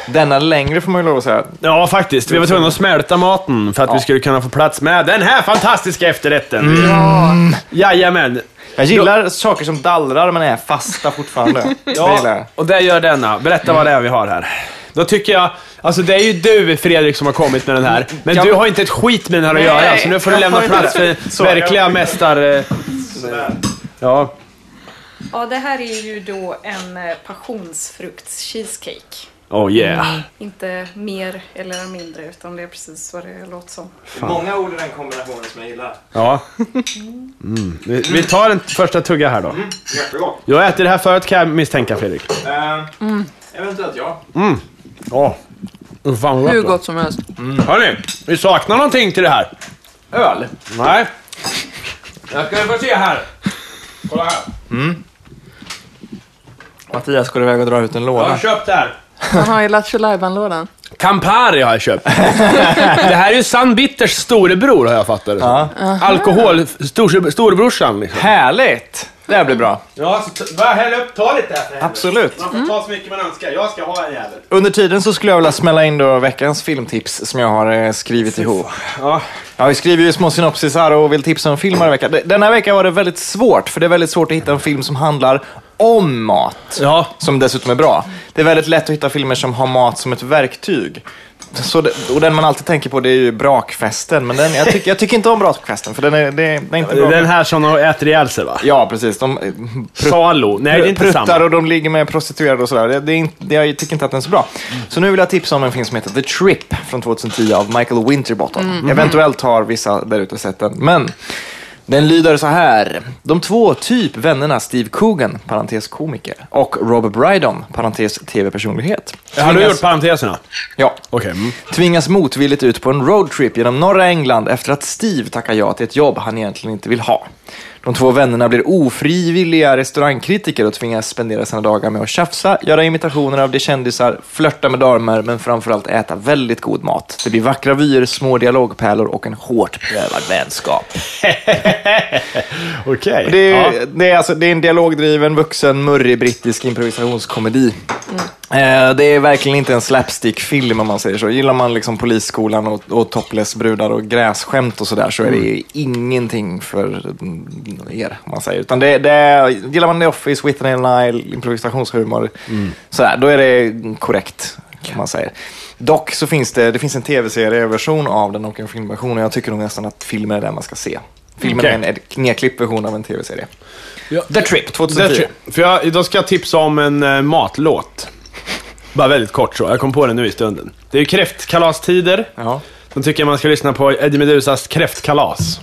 Denna längre får man ju lov att säga. Ja, faktiskt. Vi var tvungna att smälta maten för att vi skulle kunna få plats med den här fantastiska efterrätten. Ja. Jajamän. Jag gillar saker som dallrar men är fasta fortfarande. Det gillar Ja, jag. och det gör denna. Berätta vad det är vi har här. Då tycker jag, alltså det är ju du Fredrik som har kommit med den här. Men Ja. du har inte ett skit med den här att Nej, göra, så nu får du jag lämna inte plats det. för Så, verkliga jag- mästar... eh, Ja. Ja, det här är ju då en eh, passionsfrukts-cheesecake. Oh yeah. Inte mer eller mindre, utan det är precis vad det låter som. Många ord i den kombinationen som jag gillar. Ja. Mm. Vi, vi tar en första tugga här då. Jättegott. Jag äter det här förut kan jag misstänka Fredrik. Uh, Eventuellt ja. Ja. Oh, fan vad Hur gott. gott som helst. Hörni, vi saknar någonting till det här. Öl. Nej. Jag ska få se här. Kolla här. Mattias går iväg och drar ut en Jag har låda. köpt det här. Han har ju Lattjo lådan Campari har jag köpt. det här är ju San Bitters storebror har jag fattat det som. Alkohol, stor, storebrorsan liksom. Härligt! Det här blir bra. Ja, så häll upp, ta lite här. Absolut. Man får ta så mycket man önskar. Jag ska ha en jävel. Under tiden så skulle jag vilja smälla in då veckans filmtips som jag har eh, skrivit ihop. Ja. Ja, vi skriver ju små synopsisar och vill tipsa om film varje vecka. D- Den här veckan var det väldigt svårt, för det är väldigt svårt att hitta en film som handlar om mat. Ja. Som dessutom är bra. Det är väldigt lätt att hitta filmer som har mat som ett verktyg. Så det, och den man alltid tänker på det är ju Brakfesten, men den, jag, tycker, jag tycker inte om Brakfesten, för den är, det, det är inte bra. Den här som de äter ihjäl sig va? Ja, precis. De eh, Salo. Nej, det är inte pruttar samma. och de ligger med prostituerade och sådär. Det, det är inte, jag tycker inte att den är så bra. Så nu vill jag tipsa om en film som heter The Trip från 2010 av Michael Winterbottom. Eventuellt har vissa där ute sett den, men den lyder så här. De två typ vännerna Steve Coogan, parentes komiker, och Robert Brydon, parentes tv-personlighet. Har du gjort parenteserna? Ja. Okej. Mm. Tvingas motvilligt ut på en roadtrip genom norra England efter att Steve tackar ja till ett jobb han egentligen inte vill ha. De två vännerna blir ofrivilliga restaurangkritiker och tvingas spendera sina dagar med att tjafsa, göra imitationer av de kändisar, flörta med damer, men framförallt äta väldigt god mat. Det blir vackra vyer, små dialogpärlor och en hårt prövad vänskap. Okej. Det är, Ja. det, är alltså, det är en dialogdriven, vuxen, murrig brittisk improvisationskomedi. Eh, Det är verkligen inte en slapstick-film om man säger så. Gillar man liksom polisskolan och, och topless-brudar och grässkämt och sådär så är det ingenting för mm, er, om man säger. Utan det, det gillar man The Office, Whitney and Nile, improvisationshumor, sådär, då är det korrekt, kan man säga. Dock så finns det, det finns en tv-serieversion av den och en filmversion och jag tycker nog nästan att filmen är den man ska se. Filmen Okej. är en ed- nedklippt version av en tv-serie. Ja. The Trip, 2010. That's it. För jag, då ska jag tipsa om en eh, matlåt. Bara väldigt kort så, jag kom på den nu i stunden. Det är ju kräftkalastider. Ja. Då tycker jag man ska lyssna på Eddie Medusas kräftkalas.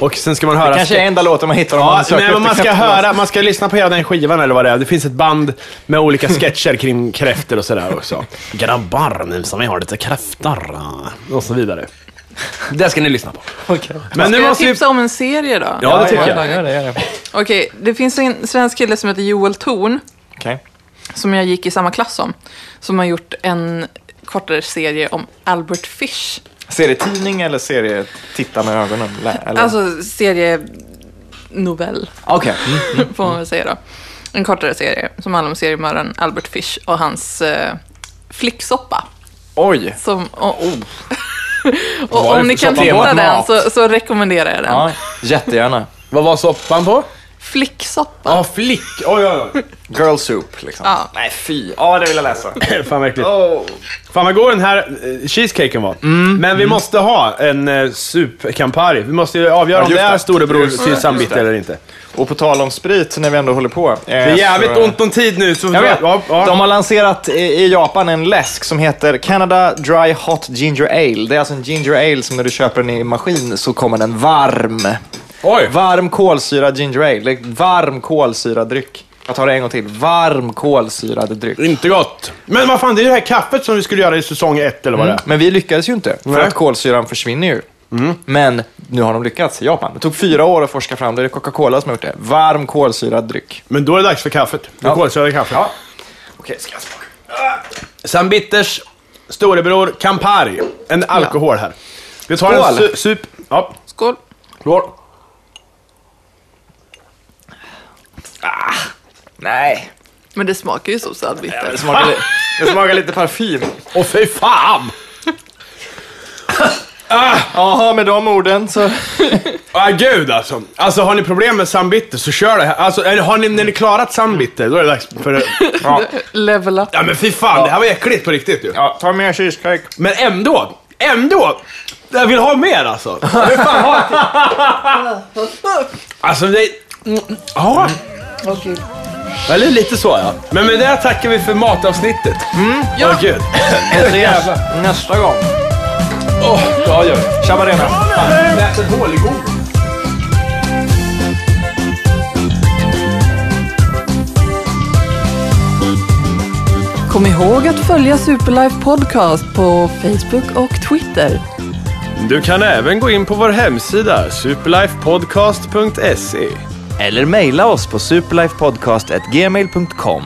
Och sen ska man höra... Det kanske är enda låten man hittar om Ja, man söker men efter man ska höra, man ska lyssna på hela den skivan eller vad det är. Det finns ett band med olika sketcher kring kräftor och sådär också. Grabbar, nu som vi har lite kräftor. Och så vidare. Det ska ni lyssna på. Okej. Men Ska nu jag måste vi... tipsa om en serie då? Ja, det tycker jag. Gör det, gör det. Okej, det finns en svensk kille som heter Joel Thorn Okej. som jag gick i samma klass som. Som har gjort en kortare serie om Albert Fish. Serietidning eller serie titta med ögonen? Eller? Alltså serienovell, Okej. Mm. får man väl säga då. En kortare serie som handlar om seriemördaren Albert Fish och hans eh, flicksoppa. Oj. Som, och, Oh. och om ni kan hitta den så, så rekommenderar jag den. Ja, jättegärna. Vad var soppan på? Flicksoppa. Ja, flick. Oj, oj, oj. Girl soup, liksom. Ja. Nej, fy. Ja, det vill jag läsa. Fan vad äckligt. Oh. Fan vad god den här eh, cheesecaken var. Men vi måste ha en uh, supkampanj. Vi måste ju avgöra Ja, om just det är det. storebror Just till det. Just det. eller inte. Och på tal om sprit, när vi ändå håller på. Det är jävligt ont om tid nu. Så Jag vet. Ja, ja. De har lanserat i- i Japan en läsk som heter Canada Dry Hot Ginger Ale. Det är alltså en ginger ale som när du köper den i maskin så kommer den varm. Oj! Varm kolsyrad ginger ale. Varm kolsyrad dryck. Jag tar det en gång till. Varm kolsyrad dryck. Inte gott. Men vad fan, det är det här kaffet som vi skulle göra i säsong ett eller vad det är. Men vi lyckades ju inte, för Nej. att kolsyran försvinner ju. Men nu har de lyckats i Japan. Det tog fyra år att forska fram det. Det är Coca-Cola som har gjort det. Varm kolsyrad dryck. Men då är det dags för kaffet. Det Ja. kolsyrade kaffet. Ja. Okej, ska jag smaka? Sambitters storebror Campari. En alkohol här. Vi tar en Skål. su- sup... Ja, Skål. skål. Nej. Men det smakar ju så saltbitter. Det smakar, li- det smakar lite parfym. Åh fy fan! Jaha, med de orden så... Ah, gud alltså. Alltså har ni problem med sambitter så kör det här. Alltså, eller har ni, när ni klarat sambitter, då är det dags för det. Ja, Level up. Ja men fy fan, det här var äckligt på riktigt ju. ja ta mer cheesecake. Men ändå, ändå! Jag vill ha mer alltså. Jag vill fan ha Alltså det... mm, Ja. Eller lite så ja. Men med det tackar vi för matavsnittet. Mm. Ja. Åh gud. Ses nästa gång. Åh, ja gör vi. Tjabarena. Lät en hål i god. Kom ihåg att följa Superlife Podcast på Facebook och Twitter. Du kan även gå in på vår hemsida superlifepodcast.se. Eller mejla oss på superlifepodcast.gmail.com.